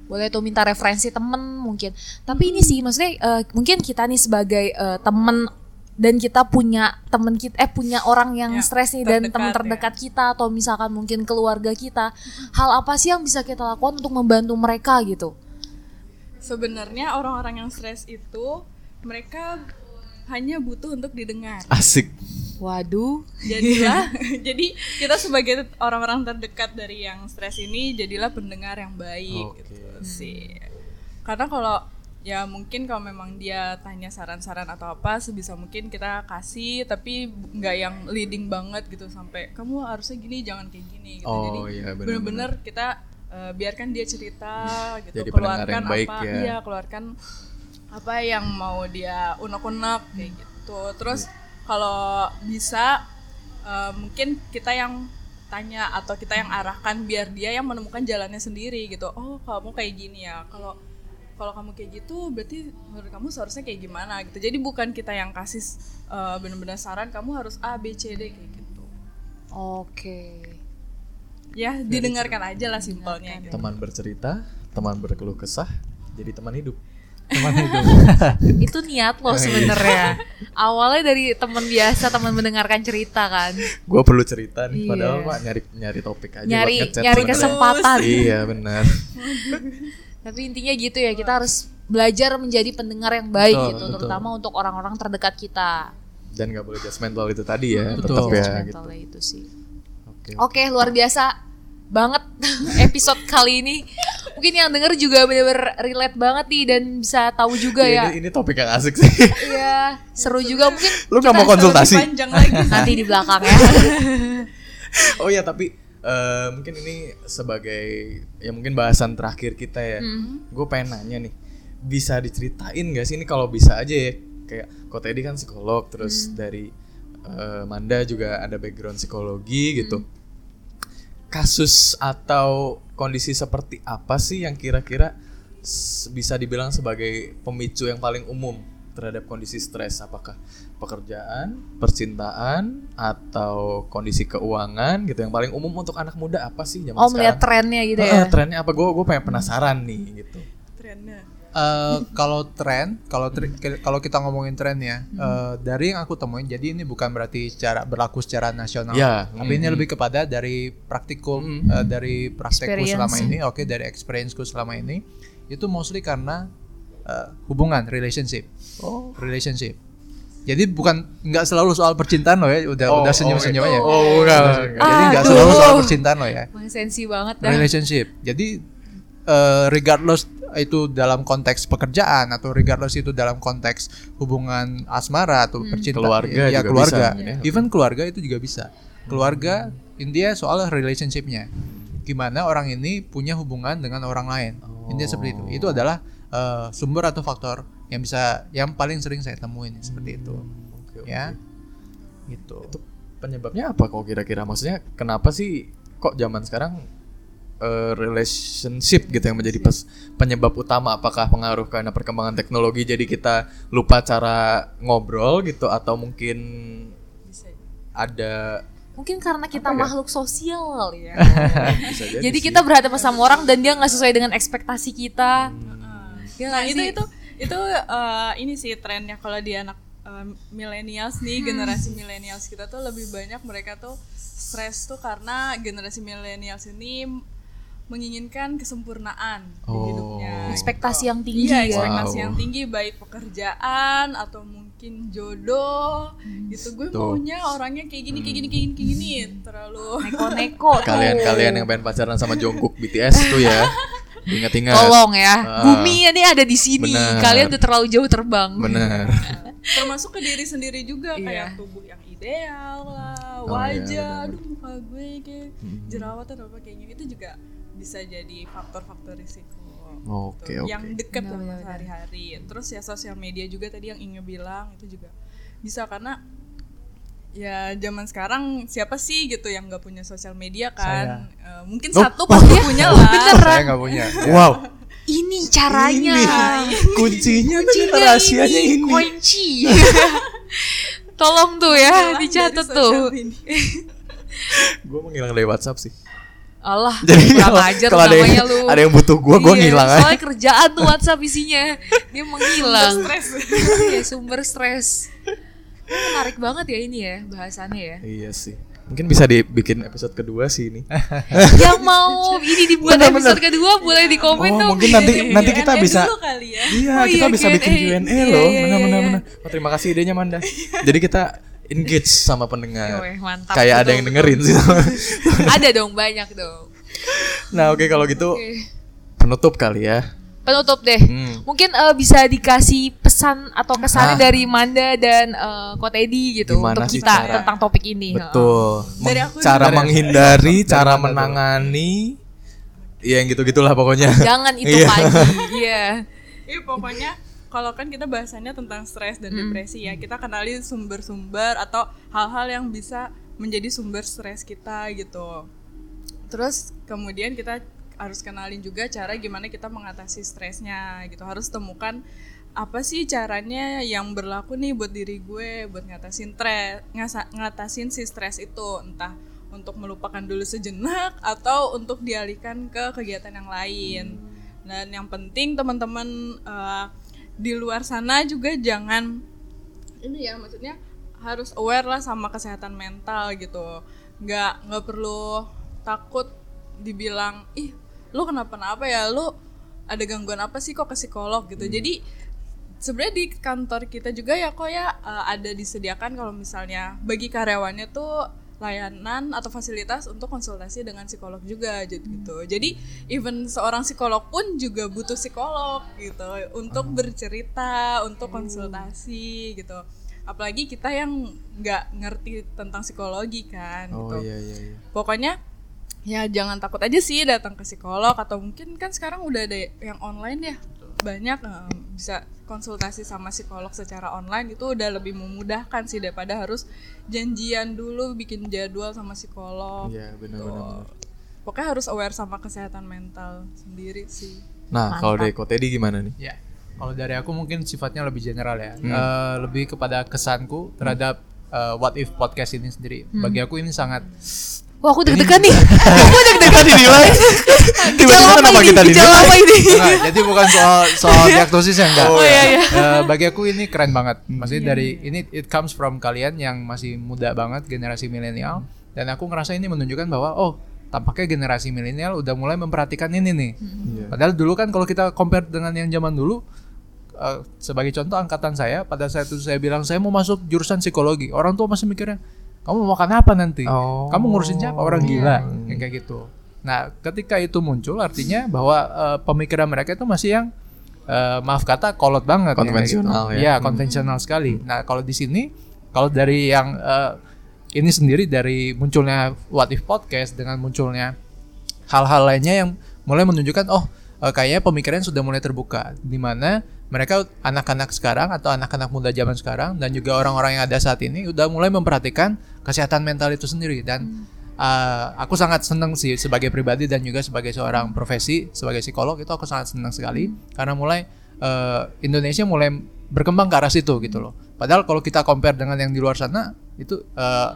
Boleh tuh minta referensi temen mungkin. Tapi ini sih maksudnya eh, mungkin kita nih sebagai eh, temen dan kita punya temen kita eh punya orang yang Ya, stres nih dan terdekat teman ya. terdekat kita atau misalkan mungkin keluarga kita. Hal apa sih yang bisa kita lakukan untuk membantu mereka gitu? Sebenarnya orang-orang yang stres itu mereka hanya butuh untuk didengar. Asik. Waduh. Jadilah, (laughs) jadi kita sebagai orang-orang terdekat dari yang stres ini jadilah pendengar yang baik Oke. gitu sih. Karena kalau ya mungkin kalau memang dia tanya saran-saran atau apa sebisa mungkin kita kasih tapi nggak yang leading banget gitu sampai kamu harusnya gini jangan kayak gini gitu. Oh, jadi iya, benar-benar. bener-bener kita eh, biarkan dia cerita gitu Jadi pendengar keluarkan yang baik apa ya. iya keluarkan apa yang mau dia unek-unek kayak gitu terus kalau bisa eh, mungkin kita yang tanya atau kita yang arahkan biar dia yang menemukan jalannya sendiri gitu oh kamu kayak gini ya kalau kalau kamu kayak gitu berarti menurut kamu seharusnya kayak gimana gitu jadi bukan kita yang kasih eh, benar-benar saran kamu harus A B C D kayak gitu Oke. ya didengarkan aja lah simpelnya gitu. Teman bercerita, teman berkeluh kesah, jadi teman hidup. Teman hidup. (laughs) Itu niat lo sebenarnya. Awalnya dari teman biasa, teman mendengarkan cerita kan. Gue perlu cerita nih, Iya. padahal pak nyari nyari topik aja Nyari nyari kesempatan. Iya benar. (laughs) Tapi intinya gitu ya, kita harus belajar menjadi pendengar yang baik Betul, gitu, betul. terutama untuk orang-orang terdekat kita. Dan nggak boleh judgmental itu tadi ya, Betul. tetap ya gitu. Itu sih. Oke. Oke, luar biasa banget (laughs) episode kali ini. Mungkin yang denger juga bener-bener relate banget nih dan bisa tahu juga Ya, ya. ini, ini topik yang asik sih. (laughs) Iya, seru juga mungkin Lu nggak mau konsultasi? panjang lagi (laughs) nanti di belakang ya. Oh ya tapi eh, mungkin ini sebagai ya mungkin bahasan terakhir kita ya. Hmm. Gue pengen nanya nih, bisa diceritain gak sih ini kalau bisa aja ya kayak kok Teddy kan psikolog terus dari eh, Manda juga ada background psikologi gitu kasus atau kondisi seperti apa sih yang kira-kira bisa dibilang sebagai pemicu yang paling umum terhadap kondisi stres apakah pekerjaan, percintaan atau kondisi keuangan gitu yang paling umum untuk anak muda apa sih zaman Oh melihat sekarang? trennya gitu ya. trennya apa? Gue gue pengen penasaran nih gitu. Trennya. Eh, kalau tren, kalau kalau kita ngomongin tren ya, Hmm. eh, dari yang aku temuin, jadi ini bukan berarti secara berlaku secara nasional, Ya, tapi ini hmm. lebih kepada dari praktikum, Hmm. eh, dari praktekku Experience. selama ini, oke, dari experienceku selama ini, itu mostly karena eh, hubungan, relationship, Oh. relationship. Jadi bukan nggak selalu soal percintaan loh ya, udah Oh, udah senyum senyum oh, aja. oh, enggak, enggak. Jadi nggak selalu soal percintaan loh ya sensi banget dah. relationship. Jadi eh, regardless itu dalam konteks pekerjaan atau regardless itu dalam konteks hubungan asmara atau percintaan Keluarga ya juga keluarga. bisa, ya. Even keluarga itu juga bisa. Keluarga intinya soal relationshipnya. Gimana orang ini punya hubungan dengan orang lain. Intinya seperti itu. Itu adalah eh, sumber atau faktor yang bisa yang paling sering saya temuin seperti itu. Oke, oke. Ya. Gitu. Itu penyebabnya apa kok kira-kira? Maksudnya kenapa sih kok zaman sekarang eh, relationship gitu yang menjadi pes- penyebab utama? Apakah pengaruh karena perkembangan teknologi jadi kita lupa cara ngobrol gitu atau mungkin ada Mungkin karena kita ya? makhluk sosial kali ya. (laughs) jadi, Jadi kita berhadapan sama orang dan dia nggak sesuai dengan ekspektasi kita. Ya Nah itu sih? itu itu eh, ini sih trennya kalau di anak eh, millennials nih generasi millennials kita tuh lebih banyak mereka tuh stres tuh karena generasi millennials ini menginginkan kesempurnaan di Oh. hidupnya. ekspektasi yang tinggi Iya, ya. ekspektasi Wow. yang tinggi baik pekerjaan atau mungkin jodoh gitu. Gue Tuh. maunya orangnya kayak gini kayak gini kayak gini kayak gini terlalu Neko-neko tuh. kalian-kalian yang pengen pacaran sama Jungkook BTS tuh ya. (laughs) Ingat-ingat. Tolong ya, Ah. bumi ini ada di sini. Benar. Kalian udah terlalu jauh terbang. Bener. (laughs) termasuk ke diri sendiri juga Iya. kayak tubuh yang ideal lah Oh, iya, wajah benar. aduh muka gue kayak jerawatan apa kayak gini itu juga bisa jadi faktor-faktor risiko Oke, Tuh, oke. yang deket Benar, lah benar, benar. sehari-hari terus ya sosial media juga tadi yang Inge bilang itu juga bisa karena ya zaman sekarang siapa sih gitu yang nggak punya sosial media kan Eh, mungkin Oh, satu pasti punya (laughs) lah Saya nggak punya. Wow. Ini caranya. (laughs) Kuncinya tuh Kuncinya rahasianya ini. Kunci. Tolong tuh ya, dicatat tuh. Gue menghilang (laughs) dari WhatsApp sih. Allah, (laughs) Jadi kurang kalau ajar kalau ada namanya yang, lu. ada yang butuh gue, gue Iya, ngilang aja. Soalnya kerjaan tuh WhatsApp isinya. Dia menghilang. Stres. Iya, sumber stres. Menarik banget ya ini ya bahasannya ya. Iya sih. Mungkin bisa dibikin episode kedua sih ini. (laughs) Yang mau ini dibuat Bener, episode bener. kedua boleh di komen Oh, dong. mungkin nanti nanti kita Q&A bisa kali ya Iya, Oh, kita iya, bisa bikin Q&A. Iya, loh. iya, Benar iya, benar iya. benar. Oh, terima kasih idenya Manda. Jadi kita engage sama pendengar. Yoweh, mantap. Kayak ada yang dengerin sih. (laughs) Ada dong banyak dong. nah, oke kalau gitu Oke. penutup kali ya. Penutup deh. Hmm. Mungkin eh, bisa dikasih pesan atau kesannya Ah. dari Manda dan eh, Ko Teddy gitu Gimana untuk sih kita cara- tentang topik ini. Betul. Dari Meng- aku cara menghindari, Dari cara menangani Ya yang gitu-gitulah pokoknya. Jangan itu Iya. pagi. (laughs) Iya. Iya pokoknya kalau kan kita bahasannya tentang stres dan depresi ya kita kenali sumber-sumber atau hal-hal yang bisa menjadi sumber stres kita gitu. Terus kemudian kita harus kenalin juga cara gimana kita mengatasi stresnya gitu. Harus temukan apa sih caranya yang berlaku nih buat diri gue buat ngatasin stres, ngatasin si stres itu entah untuk melupakan dulu sejenak atau untuk dialihkan ke kegiatan yang lain. Dan yang penting teman-teman eh, di luar sana juga jangan ini ya maksudnya harus aware lah sama kesehatan mental gitu. Nggak nggak perlu takut dibilang ih lu kenapa-napa ya lu ada gangguan apa sih kok ke psikolog gitu. Jadi sebenarnya di kantor kita juga ya kok ya eh, ada disediakan kalau misalnya bagi karyawannya tuh layanan atau fasilitas untuk konsultasi dengan psikolog juga gitu. Jadi even seorang psikolog pun juga butuh psikolog gitu untuk bercerita, untuk konsultasi gitu. Apalagi kita yang nggak ngerti tentang psikologi kan Oh gitu. iya iya iya. Pokoknya ya jangan takut aja sih datang ke psikolog atau mungkin kan sekarang udah ada yang online ya banyak eh, bisa konsultasi sama psikolog secara online itu udah lebih memudahkan sih daripada harus janjian dulu bikin jadwal sama psikolog. Iya, benar Tuh. benar. benar. Pokoknya harus aware sama kesehatan mental sendiri sih. Nah, kalau dari Ko Teddy gimana nih? Ya, kalau dari aku mungkin sifatnya lebih general ya, Eh, lebih kepada kesanku terhadap eh, What If podcast ini sendiri. Bagi aku ini sangat Wah aku deg-degan nih. (laughs) aku deg-degan dinilai. Gejala apa kenapa ini? kita Gejala apa ini? (laughs) Enggak, jadi bukan soal soal (laughs) diagnosis yang enggak. Oh, iya, iya. Eh, bagi aku ini keren banget. Maksudnya dari ini it comes from kalian yang masih muda banget generasi milenial dan aku ngerasa ini menunjukkan bahwa oh tampaknya generasi milenial udah mulai memperhatikan ini nih. Iya. Padahal dulu kan kalau kita compare dengan yang zaman dulu eh, sebagai contoh angkatan saya pada saat itu saya bilang saya mau masuk jurusan psikologi. Orang tua masih mikirnya kamu mau makan apa nanti? Oh. Kamu ngurusin siapa? Orang gila yang kayak gitu. Nah, ketika itu muncul artinya bahwa eh, pemikiran mereka itu masih yang eh, maaf kata kolot banget kayak gitu. Konvensional ya. Iya, konvensional sekali. Nah, kalau di sini kalau dari yang eh, ini sendiri dari munculnya What If Podcast dengan munculnya hal-hal lainnya yang mulai menunjukkan oh eh, kayaknya pemikiran sudah mulai terbuka di mana mereka anak-anak sekarang atau anak-anak muda zaman sekarang dan juga orang-orang yang ada saat ini udah mulai memperhatikan kesehatan mental itu sendiri. Dan eh, aku sangat senang sih sebagai pribadi dan juga sebagai seorang profesi sebagai psikolog itu aku sangat senang sekali. Karena mulai eh, Indonesia mulai berkembang ke arah situ gitu loh. Padahal kalau kita compare dengan yang di luar sana itu eh,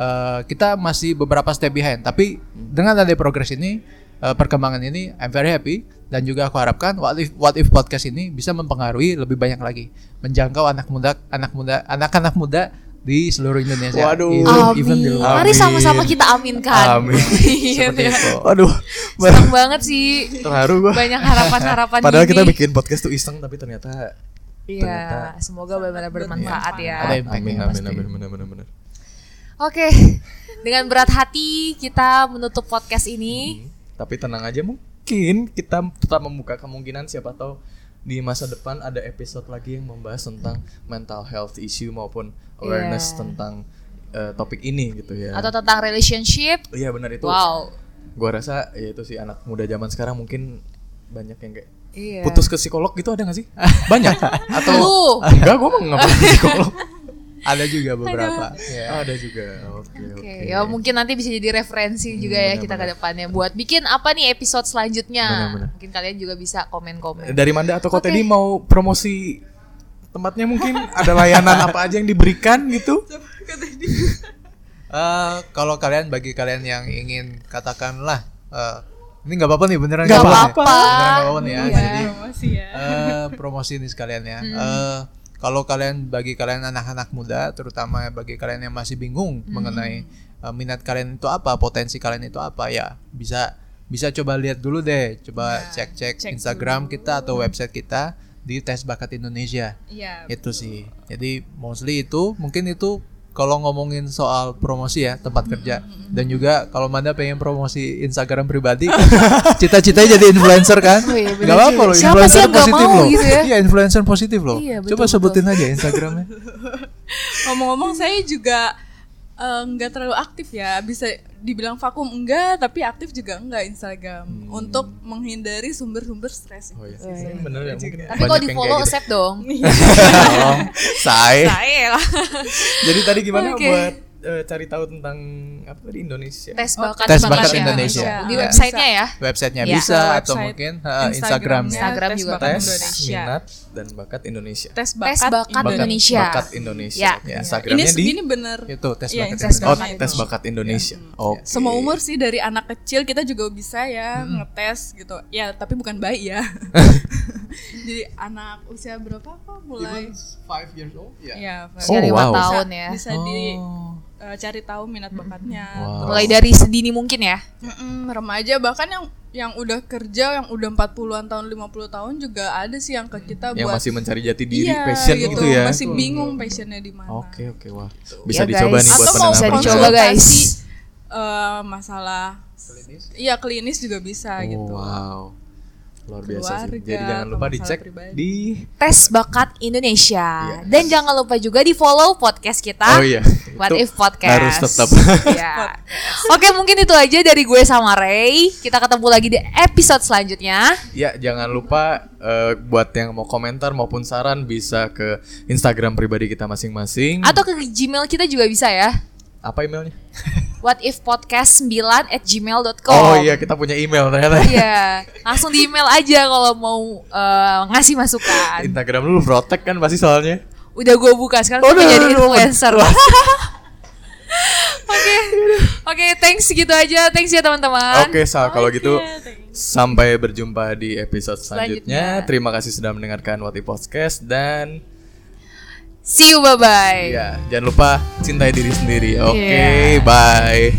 eh, kita masih beberapa step behind. Tapi dengan ada progres ini, eh, perkembangan ini, I'm very happy dan juga aku harapkan what if what if podcast ini bisa mempengaruhi lebih banyak lagi menjangkau anak muda anak muda anak-anak muda di seluruh Indonesia. Waduh. Even, even di Amin. luar. Mari Amin. sama-sama kita aminkan. Amin. (laughs) Iya, Seperti iya. itu. Waduh, Senang banget sih. terharu gua. Banyak harapan-harapan (laughs) Padahal gini. kita bikin podcast tuh iseng tapi ternyata Iya, ternyata- semoga benar-benar bermanfaat ya. Ada impact amin ya amin pasti. amin benar benar benar. Oke, (laughs) dengan berat hati kita menutup podcast ini. Tapi tenang aja mungkin kita tetap membuka kemungkinan siapa tahu di masa depan ada episode lagi yang membahas tentang mental health issue maupun awareness Iya. tentang eh, topik ini gitu ya. Atau tentang relationship. Iya benar itu. Wow. Gua rasa ya itu sih anak muda zaman sekarang mungkin banyak yang kayak Iya. putus ke psikolog gitu ada gak sih? (laughs) Banyak atau Lu. enggak gua mau ngapain psikolog. (laughs) Ada juga beberapa. Ya. Ada juga. Oke oke. Oke, ya mungkin nanti bisa jadi referensi juga ya kita ke depannya buat bikin apa nih episode selanjutnya. Benar-benar. Mungkin kalian juga bisa komen-komen. Dari Manda atau Kok Oke. tadi mau promosi tempatnya mungkin ada layanan apa aja yang diberikan gitu? (laughs) Eh, kalau kalian bagi kalian yang ingin katakanlah eh, ini nggak apa-apa nih beneran Nggak apa-apa. Beneran nggak apa-apa nih ya. Iya. Jadi Promosi ya. eh, promosi ini sekalian ya. Eh, kalau kalian bagi kalian anak-anak muda, terutama bagi kalian yang masih bingung mengenai eh, minat kalian itu apa, potensi kalian itu apa ya, bisa bisa coba lihat dulu deh, coba cek-cek cek Instagram kita atau website kita di Tes Bakat Indonesia. Iya. Itu sih. Jadi mostly itu mungkin itu kalau ngomongin soal promosi ya tempat kerja. dan juga kalau Manda pengen promosi Instagram pribadi (laughs) cita-citanya jadi influencer kan? Oh iya, nggak apa-apa loh Siapa influencer sih yang nggak positif mau loh. gitu ya? iya influencer positif loh. Iya, betul, coba betul. sebutin aja Instagramnya. (laughs) Ngomong-ngomong saya juga eh, nggak terlalu aktif ya. Bisa dibilang vakum enggak, tapi aktif juga enggak Instagram untuk menghindari sumber-sumber stres. Oh iya sih, bener ya mungkin. Tapi kalau di follow accept dong. (laughs) Tolong, say. Saya lah. Jadi tadi gimana Oke. buat eh, cari tahu tentang apa tadi Indonesia? Tes bakat, Tes bakat bakat ya. Indonesia. Di Ya. websitenya ya. websitenya Iya. bisa Bisa atau website mungkin uh, Instagramnya. Instagramnya Instagram Tes juga. Bakat Tes Indonesia. minat dan bakat Indonesia. Tes Tes bakat, bakat Indonesia. Bakat Indonesia. Ya. Ini Instagramnya di ini bener. itu tes Iya, bakat Instagram. Oh, Indonesia. itu. tes bakat Indonesia. Oke. Semua umur sih dari anak kecil kita juga bisa ya ngetes gitu. Ya, tapi bukan bayi ya. (laughs) Jadi anak usia berapa kok mulai? five years old ya Ya, Oh, Usia lima wow. tahun ya. bisa di Oh. eh, cari tahu minat bakatnya. Wow. Mulai dari sedini mungkin ya. Mm-mm, remaja bahkan yang yang udah kerja yang udah 40-an tahun 50 tahun juga ada sih yang ke kita Yang buat masih mencari jati diri, iya, passion gitu, ya. masih bingung passionnya di mana Oke, oke, wah. Bisa Ya, dicoba guys. nih buat atau mau pendengar Bisa dicoba, guys. konsultasi, eh, masalah iya klinis juga bisa Oh, gitu Wow. Luar biasa sih. Keluarga, Jadi jangan lupa dicek pribadi. di Tes bakat Indonesia. Iya. Dan jangan lupa juga di follow podcast kita. Oh iya, What Itu if podcast harus tetap. (laughs) Ya. Oke mungkin itu aja dari gue sama Ray Kita ketemu lagi di episode selanjutnya Ya, jangan lupa eh, buat yang mau komentar maupun saran bisa ke Instagram pribadi kita masing-masing. Atau ke Gmail kita juga bisa ya apa emailnya? (laughs) What if podcast 9 at gmail.com Oh iya, kita punya email ternyata. (laughs) Iya, langsung di email aja kalau mau eh, ngasih masukan. Instagram lu protek kan pasti soalnya. Udah gue buka sekarang Oh, udah, jadi influencer. (laughs) Oke, oke, thanks gitu aja, thanks ya teman-teman. Oke, Sal, kalau gitu sampai berjumpa di episode selanjutnya. Selanjutnya. Terima kasih sudah mendengarkan Wati Podcast dan See you, bye bye. ya, jangan lupa cintai diri sendiri. Oke, Iya. bye.